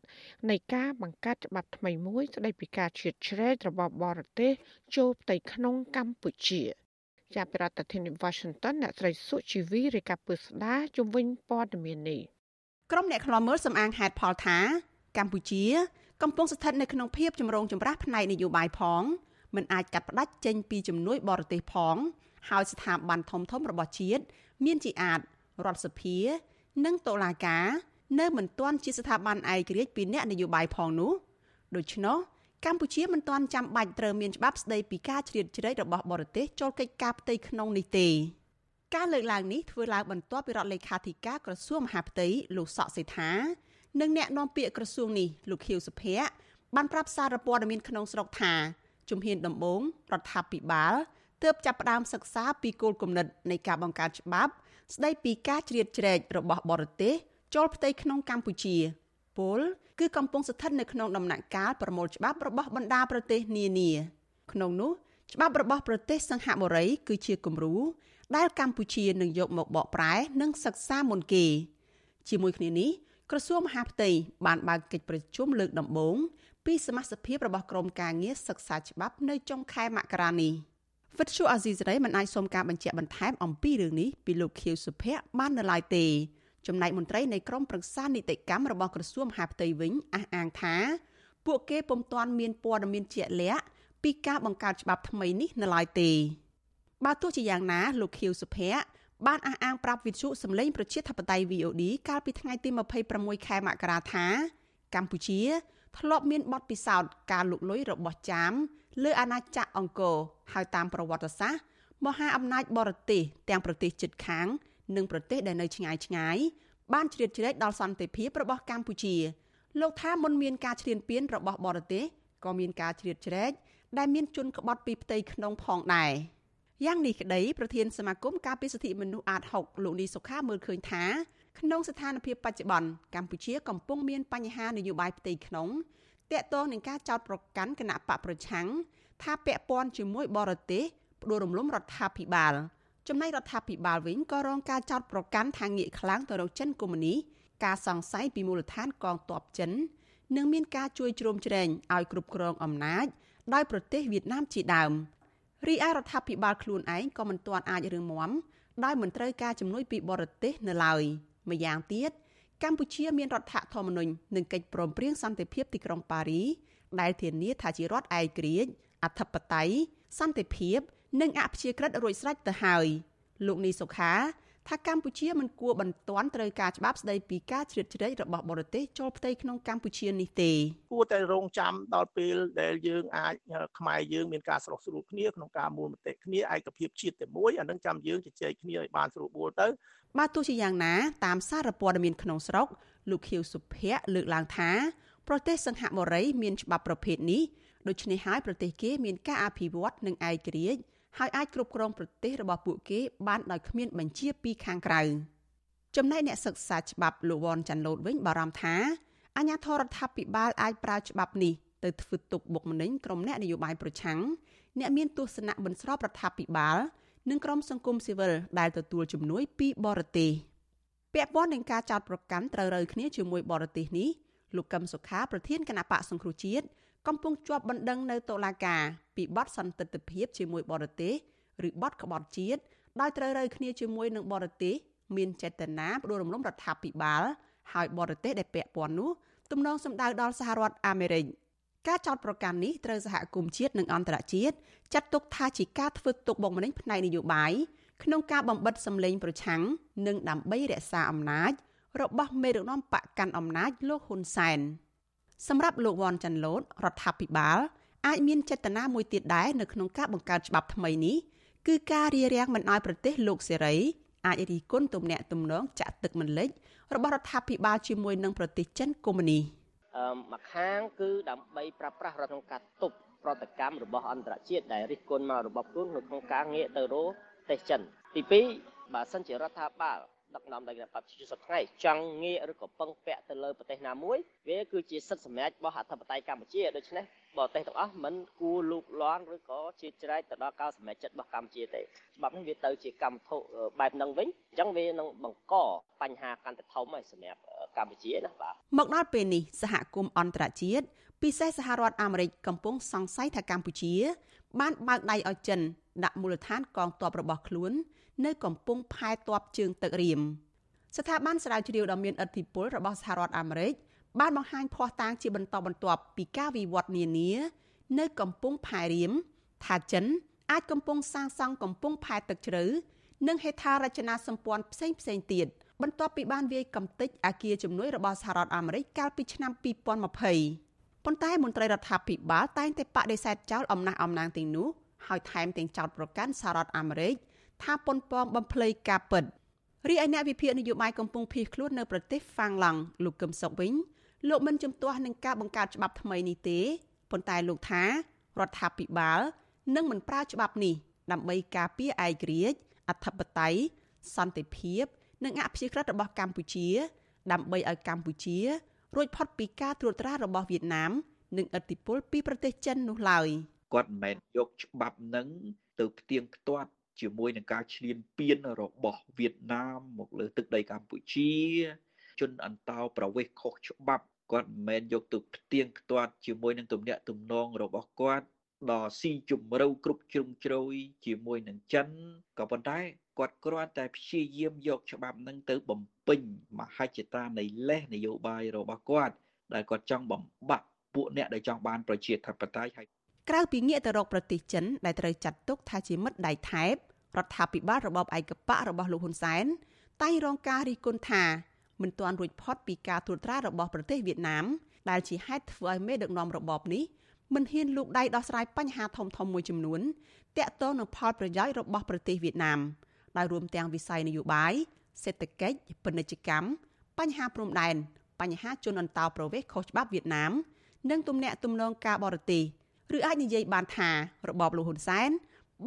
នៃការបង្កើតច្បាប់ថ្មីមួយស្តីពីការឈៀតឆ្លែករបស់បរទេសចូលផ្ទៃក្នុងកម្ពុជា។ ចាប់ពីរដ្ឋធានី Washington អ្នកស្រីសុជីវីរាយការណ៍ពឹស្ដាជំវិញព័ត៌មាននេះក្រុមអ្នកខ្លាំមើលសំអាងហេតុផលថា កម្ពុជា កំពុងស្ថិតនៅក្នុងភាពចម្រូងចម្រាសផ្នែកនយោបាយផងមិនអាចកាត់ផ្តាច់ចេញពីជំនួយបរទេសផង ហើយស្ថាប័នធំធំរបស់ជាតិមានជាអាចរដ្ឋសភា និងតុលាការ នៅមិនទាន់ជាស្ថាប័នឯករាជ្យពីអ្នកនយោបាយផងនោះដូច្នោះ កម្ពុជាមិនទាន់ចាំបាច់ត្រូវមានច្បាប់ស្តីពីការជ្រៀតជ្រែករបស់បរទេសចូលកិច្ចការផ្ទៃក្នុងនេះទេការលើកឡើងនេះធ្វើឡើងបន្ទាប់ពីរដ្ឋលេខាធិការក្រសួងមហាផ្ទៃលោកសកសេដ្ឋានិងអ្នកនាំពាក្យក្រសួងនេះលោកខៀវសុភ័ក្របានប្រាប់សារព័ត៌មានក្នុងស្រុកថាជំហានដំបូងរដ្ឋាភិបាលទើបចាប់ផ្ដើមសិក្សាពីគោលគំនិតនៃការបង្កើតច្បាប់ ស្ដីពីការជ្រៀតជ្រែករបស់បរទេសចូលផ្ទៃក្នុងកម្ពុជាពល គឺកំពុងស្ថិតនៅក្នុងដំណាក់កាលប្រមូលច្បាប់របស់បណ្ដាប្រទេសនានាក្នុងនោះច្បាប់របស់ប្រទេសសង្ហបុរី គឺជាគំរូដែលកម្ពុជានឹងយកមកបកប្រែនិងសិក្សាមុនគេ ជាមួយគ្នានេះក្រសួងមហាផ្ទៃបានបើកកិច្ចប្រជុំលើកដំបូងពីសមាជិករបស់ក្រមការងារសិក្សាច្បាប់នៅចុងខែមករានេះវិទ្យុអាស៊ីសេរីមិនអាចសូមការបញ្ជាក់បន្ថែមអំពីរឿងនេះពីលោកខៀវសុភ័ក្របាននៅឡើយទេ ចំណែកមន្ត្រីនៃក្រមប្រឹក្សានីតិកម្មរបស់ក្រសួងមហាផ្ទៃវិញអះអាងថាពួកគេពុំទាន់មានព័ត៌មានជាក់លាក់ពីការបង្កើតច្បាប់ថ្មីនេះនៅឡើយទេបើទោះជាយ៉ាងណាលោកខៀវសុភ័ក្របានអះអាងប្រាប់វិទ្យុសម្លេងប្រជាធិបតេយ្យ VOD កាលពីថ្ងៃទី26ខែមករាថាកម្ពុជា ធ្លាប់មានបទពិសោធន៍ការលុកលុយរបស់ចាមលើអាណាចក្រអង្គរហើយតាមប្រវត្តិសាស្ត្រមហាអំណាចបរទេសទាំងប្រទេសជិតខាង និងប្រទេសដែលនៅឆ្ងាយឆ្ងាយបានជ្រៀតជ្រែកដល់សន្តិភាពរបស់កម្ពុជាលោកថាមុនមានការឈ្លានពានរបស់បរទេសក៏មានការជ្រៀតជ្រែកដែលមានជនក្បត់ពីផ្ទៃក្នុងផងដែរយ៉ាងនេះក្តីប្រធានសមាគមការពារសិទ្ធិមនុស្សអាត6លោកនីសុខាមើលឃើញថាក្នុងស្ថានភាពបច្ចុប្បន្នកម្ពុជាកំពុងមានបញ្ហានយោបាយផ្ទៃក្នុងតាក់ទងនឹងការចោទប្រកាន់គណៈបកប្រឆាំងថាពាក់ព័ន្ធជាមួយបរទេសផ្ដួលរំលំរដ្ឋាភិបាល ចំណែករដ្ឋាភិបាលវិញក៏រងការចោទប្រកាន់ថាងាកខ្លាំងទៅរកចិនកុម្មុយនីការសង្ស័យពីមូលដ្ឋានកងទ័ពចិននិងមានការជួយជ្រោមជ្រែងឲ្យគ្រប់គ្រងអំណាចដោយប្រទេសវៀតណាមជាដើមរីឯរដ្ឋាភិបាលខ្លួនឯងក៏មិនទាន់អាចរឿងមមដោយមិនត្រូវការជំនួយពីបរទេសនៅឡើយម្យ៉ាងទៀតកម្ពុជាមានរដ្ឋធម្មនុញ្ញនិងកិច្ចព្រមព្រៀងសន្តិភាពទីក្រុងប៉ារី ដែលធានាថាជារដ្ឋឯករាជ្យអធិបតេយ្យសន្តិភាព និងអព្យាក្រឹតរួចស្រេចទៅហើយលោកនីសុខាថាកម្ពុជាមិនគួរបន្ទាន់ត្រូវការច្បាប់ស្តីពីការជ្រៀតជ្រែករបស់បរទេសចូលផ្ទៃក្នុងកម្ពុជានេះទេគួរតែរងចាំដល់ពេលដែលយើងអាចខ្មែរយើងមានការស្រោះស្រួលគ្នាក្នុងការមូលមតិគ្នាឯកភាពជាតិតែមួយអានឹងចាំយើងជជែកគ្នាឲ្យបានស្រួលបួលទៅបាទទោះជាយ៉ាងណាតាមសារព័ត៌មានក្នុងស្រុកលោកខៀវសុភ័ក្រលើកឡើងថាប្រទេសសង្ហបុរីមានច្បាប់ប្រភេទនេះដូច្នេះហើយប្រទេសគេមានការអភិវឌ្ឍនិងឯករាជ្យ ហើយអាចគ្រប់គ្រងប្រទេសរបស់ពួកគេបានដោយគ្មានបញ្ជាពីខាងក្រៅចំណែកអ្នកសិក្សាច្បាប់លោកវ៉ាន់ចាន់ឡូតវិញបារម្ភថាអាញាធរដ្ឋាភិបាលអាចប្រើច្បាប់នេះទៅធ្វើទុកបុកម្នេញក្រុមអ្នកនយោបាយប្រឆាំងអ្នកមានទស្សនៈមិនស្របរដ្ឋាភិបាលនិងក្រុមសង្គមស៊ីវិលដែលទទួលជំនួយពីបរទេសពាក់ព័ន្ធនឹងការចោទប្រកាន់ត្រូវរើគ្នាជាមួយបរទេសនេះលោកកឹមសុខាប្រធានគណៈបកសង្គ្រោះជាតិ កំពុងជាប់បណ្ដឹងនៅតុលាការពីបទសន្តិទ្ធភាពជាមួយបរទេសឬបទក្បត់ជាតិដោយត្រូវរើគ្នាជាមួយនឹងបរទេសមានចេតនាផ្ដួលរំលំរដ្ឋាភិបាលហើយបរទេសដែលពាក់ព័ន្ធនោះទំនងសម្ដៅដល់សហរដ្ឋអាមេរិកការចោទប្រកាន់នេះត្រូវសហគមន៍ជាតិនិងអន្តរជាតិចាត់ទុកថាជាការធ្វើទុកបុកម្នេញផ្នែកនយោបាយក្នុងការបំបិតសម្លេងប្រឆាំងនិងដើម្បីរក្សាអំណាចរបស់មេដឹកនាំបកកាន់អំណាចលោកហ៊ុនសែន សម្រាប់លោកវ៉ាន់ចាន់ឡូតរដ្ឋាភិបាលអាចមានចេតនាមួយទៀតដែរនៅក្នុងការបង្កើតច្បាប់ថ្មីនេះគឺការរារាំងមិនឲ្យប្រទេសលោកសេរីអាចរីគុណទំនាក់ទំនងចាក់ទឹកមិនលិចរបស់រដ្ឋាភិបាលជាមួយនឹងប្រទេសចិនកុម្មុយនីអឺមួយខាងគឺដើម្បីប្រាស្រ័យរដ្ឋក្នុងការទប់ប្រតិកម្មរបស់អន្តរជាតិដែលរិះគន់មករបស់ខ្លួនក្នុងការងាកទៅរកប្រទេសចិនទី2បើសិនជារដ្ឋាភិបាល ដឹកនាំដោយគណៈបព្វជិសថ្ងៃចង់ងាកឬក៏ពឹងពាក់ទៅលើប្រទេសណាមួយវាគឺជាសិទ្ធិសម្រេចរបស់អធិបតេយ្យកម្ពុជាដូច្នេះបរទេសទាំងអស់មិនគួរលូកលាន់ឬក៏ជាច្រែកទៅដល់ការសម្រេចចិត្តរបស់កម្ពុជាទេច្បាប់នេះវាទៅជាកម្មធុបែបហ្នឹងវិញអញ្ចឹងវានឹងបង្កបញ្ហាកាន់តែធំហើយសម្រាប់កម្ពុជាណាបាទមកដល់ពេលនេះសហគមន៍អន្តរជាតិពិសេសសហរដ្ឋអាមេរិកកំពុងសង្ស័យថាកម្ពុជា បានបើកដៃឲ្យចិនដាក់មូលដ្ឋានកងទ័ពរបស់ខ្លួន នៅកំពង់ផែទ័ពជើងទឹករៀមស្ថាប័នស្រាវជ្រាវដ៏មានឥទ្ធិពលរបស់សហរដ្ឋអាមេរិកបានបង្ហាញភ័ស្តុតាងជាបន្តបន្ទាប់ពីការវិវត្តនានា នៅកំពង់ផែរៀមថាចិន អាចកំពុងសាងសង់កំពង់ផែទឹកជ្រៅនិងហេដ្ឋារចនាសម្ព័ន្ធផ្សេងផ្សេងទៀតបន្ទាប់ពីបានវាយកំទេចអាគារជំនួយរបស់សហរដ្ឋអាមេរិកកាលពីឆ្នាំ2020ប៉ុន្តែមន្ត្រីរដ្ឋាភិបាលតែងតែបដិសេធចោលអំណះអំណាងទាំងនោះហើយថែមទាំងចោទប្រកាន់សហរដ្ឋអាមេរិក ថាប៉ុនប៉ងបំភ្លៃការពិតរីឯអ្នកវិភាគនយោបាយកំពុងភៀសខ្លួននៅប្រទេសហ្វាំងឡង់លោកកឹមសុខវិញលោកមិនជំទាស់នឹងការបង្កើតច្បាប់ថ្មីនេះទេប៉ុន្តែលោកថារដ្ឋាភិបាលនឹងមិនប្រើច្បាប់នេះដើម្បីការពារឯករាជ្យអធិបតេយ្យសន្តិភាព និងអព្យាក្រឹតរបស់កម្ពុជា ដើម្បីឲ្យកម្ពុជារួចផុតពីការត្រួតត្រារបស់វៀតណាម និងឥទ្ធិពលពីប្រទេសចិននោះឡើយគាត់មិនមែនយកច្បាប់នឹងទៅផ្ទៀងផ្ទាត់ ជាមួយនឹងការឈ្លានពានរបស់វៀតណាមមកលើទឹកដីកម្ពុជា ជនអន្តោប្រវេសន៍ខុសច្បាប់គាត់មិនមែនយកទៅផ្ទៀងផ្ទាត់ជាមួយនឹងទំនាក់ទំនងរបស់គាត់ដល់ស៊ីជម្រៅគ្រប់ជ្រុងជ្រោយជាមួយនឹងចិនក៏ប៉ុន្តែគាត់គ្រាន់តែព្យាយាមយកច្បាប់នឹងទៅបំពេញមហិច្ឆតានៃលេសនយោបាយរបស់គាត់ដែលគាត់ចង់បំបាក់ពួកអ្នកដែលចង់បានប្រជាធិបតេយ្យហើយក្រៅពីងាកទៅរកប្រទេសចិនដែលត្រូវចាត់ទុកថាជាមិត្តដៃថែប រដ្ឋាភិបាលរបបឯកបករបស់លោកហ៊ុនសែនតែងរងការរិះគន់ថាមិនទាន់រួចផុតពីការត្រួតត្រារបស់ប្រទេសវៀតណាមដែលជាហេតុធ្វើឲ្យមេដឹកនាំរបបនេះមិនហ៊ានលូកដៃដោះស្រាយបញ្ហាធំធំមួយចំនួនតាក់ទងនឹងផលប្រយោជន៍របស់ប្រទេសវៀតណាមដោយរួមទាំងវិស័យនយោបាយសេដ្ឋកិច្ចពាណិជ្ជកម្មបញ្ហាព្រំដែនបញ្ហាជនអន្តោប្រវេសន៍ខុសច្បាប់វៀតណាមនិងទំនាក់ទំនងការបរទេសឬអាចនិយាយបានថារបបលោកហ៊ុនសែន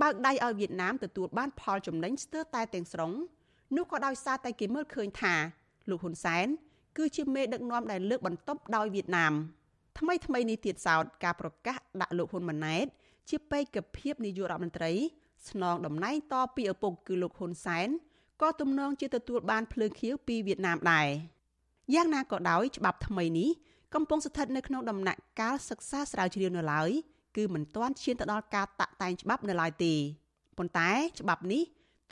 បើកដៃឲ្យវៀតណាមទទួលបានផលចំណេញស្ទើរតែទាំងស្រុងនោះក៏ដោយសារតែគេមើលឃើញថាលោកហ៊ុនសែនគឺជាមេដឹកនាំដែលលើកបន្ទប់ដោយវៀតណាមថ្មីថ្មីនេះទៀតសោតការប្រកាសដាក់លោកហ៊ុនម៉ាណែត ជាបេក្ខភាពនាយករដ្ឋមន្ត្រី ស្នងតំណែងតពីឪពុកគឺលោកហ៊ុនសែនក៏ទំនងជាទទួលបានភ្លើងខៀវពីវៀតណាមដែរយ៉ាងណាក៏ដោយច្បាប់ថ្មីនេះកំពុងស្ថិតនៅក្នុងដំណាក់កាលសិក្សាស្រាវជ្រាវនៅឡើយ គឺមិនទាន់ឈានទៅដល់ការតាក់តែងច្បាប់នៅឡើយទេប៉ុន្តែច្បាប់នេះ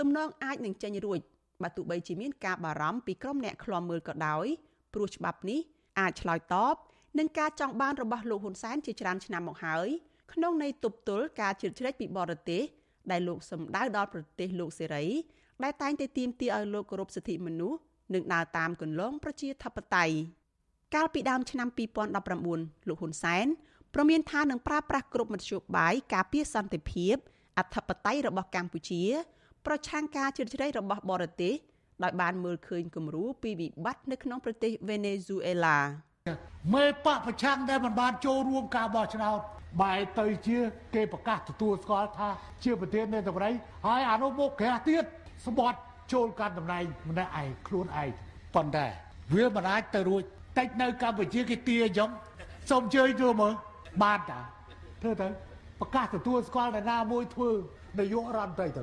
ទំនងអាចនឹងចេញរួចបើទោះបីជាមានការបារម្ភពីក្រុមអ្នកឃ្លាំមើលក៏ដោយព្រោះច្បាប់នេះអាចឆ្លើយតបនឹងការចង់បានរបស់លោកហ៊ុនសែនជាច្រើនឆ្នាំមកហើយក្នុងន័យទប់ទល់ការជ្រៀតជ្រែកពីបរទេសដែលលោកសម្ដៅដល់ប្រទេសលោកសេរីដែលតែងតែទាមទារឲ្យលោកគោរពសិទ្ធិមនុស្សនិងដើរតាមគន្លងប្រជាធិបតេយ្យកាលពីដើមឆ្នាំ2019លោកហ៊ុនសែន ប្រមានថានឹងប្រើប្រាស់គ្រប់មធ្យោបាយការពារសន្តិភាពអធិបតេយ្យរបស់កម្ពុជា ប្រឆាំងការជ្រៀតជ្រែករបស់បរទេសដោយបានមើលឃើញគំរូពីវិបត្តិនៅក្នុងប្រទេសវេណេស៊ុយអេឡាមេបកប្រឆាំងដែលមិនបានចូលរួមការបោះឆ្នោតបែរទៅជា គេប្រកាសទទួលស្គាល់ថា ជាប្រធាននៃតម្រៃហើយអានោះមកក្រាស់ទៀតស្បត់ចូលកាន់តំណែងម្នាក់ឯងខ្លួនឯងប៉ុន្តែវាមិនអាចទៅរួចតិចនៅកម្ពុជាគេទាអញ្ចឹងសូមជើញទៅមើល បានតាធ្វើទៅប្រកាសទទួលស្គាល់តែណាមួយធ្វើនាយករដ្ឋមន្ត្រីទៅ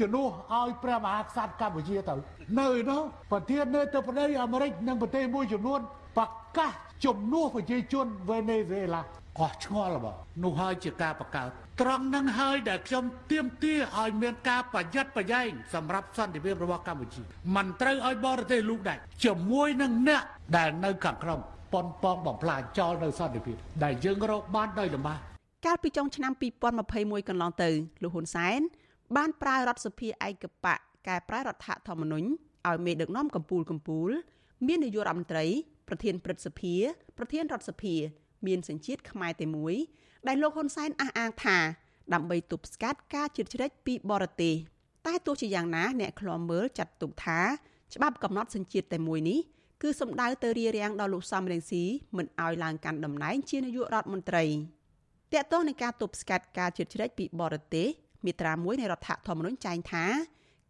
ជំនួសឲ្យព្រះមហាក្សត្រកម្ពុជាទៅ នៅនោះប្រធាននៃទៅប្រទេសអាមេរិកនិងប្រទេសមួយចំនួនប្រកាសជំនួសប្រជាជនវេណេស៊ុយអេឡាអស់ឆ្ងល់បងនោះហើយជាការបង្កើតត្រង់នឹងហើយដែលខ្ញុំទៀមទាឲ្យមានការប្រយ័ត្នប្រយែងសម្រាប់សន្តិភាពរបស់កម្ពុជាមិនត្រូវឲ្យបរទេសលូកដាច់ជាមួយនឹងអ្នកដែលនៅខាងក្នុង ប៉ុនប៉ងបំផ្លាញចោលនៅសន្តិភាពដែលយើងរកបានដោយលំបាកកាលពីចុងឆ្នាំ2021កន្លងទៅលោកហ៊ុនសែនបានប្រើរដ្ឋសភាឯកបកកែប្រែរដ្ឋធម្មនុញ្ញឲ្យមេដឹកនាំកម្ពុជាកម្ពុជាមាននាយករដ្ឋមន្ត្រីប្រធានព្រឹទ្ធសភាប្រធានរដ្ឋសភា មានសញ្ជាតិខ្មែរតែមួយដែលលោកហ៊ុនសែនអះអាងថាដើម្បីទប់ស្កាត់ការជ្រៀតជ្រែកពីបរទេសតែទោះជាយ៉ាងណា អ្នកខ្លាំមើលចាត់ទុកថា ច្បាប់កំណត់សញ្ជាតិតែមួយនេះ គឺសំដៅទៅរារាំងដល់លោកសំរងស៊ីមិនឲ្យឡើងកាន់តំណែងជានាយករដ្ឋមន្ត្រីតកតងនឹងការទប់ស្កាត់ការជ្រៀតជ្រែកពីបរទេសមាត្រា1នៃរដ្ឋធម្មនុញ្ញចែងថា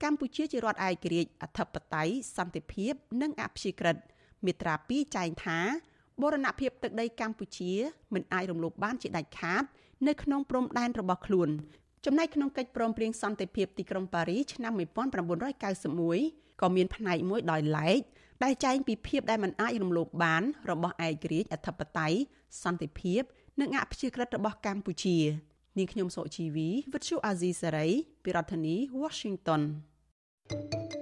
កម្ពុជាជារដ្ឋឯករាជ្យអធិបតេយ្យសន្តិភាព និងអព្យាក្រឹតមាត្រា2ចែងថាបូរណភាពទឹកដីកម្ពុជាមិនអាចរំលោភបានជាដាច់ខាត នៅក្នុងព្រំដែនរបស់ខ្លួនចំណែកក្នុងកិច្ចព្រមព្រៀងសន្តិភាពទីក្រុងប៉ារីឆ្នាំ1991ក៏មានផ្នែកមួយដោយឡែក ដែលចែងពីភាពដែលមិនអាចរំលោភបាន របស់ឯករាជ្យអធិបតេយ្យសន្តិភាព និងអព្យាក្រឹតរបស់កម្ពុជានាងខ្ញុំសុជីវីវិទ្យុអាស៊ីសេរីពីរដ្ឋធានី Washington thank you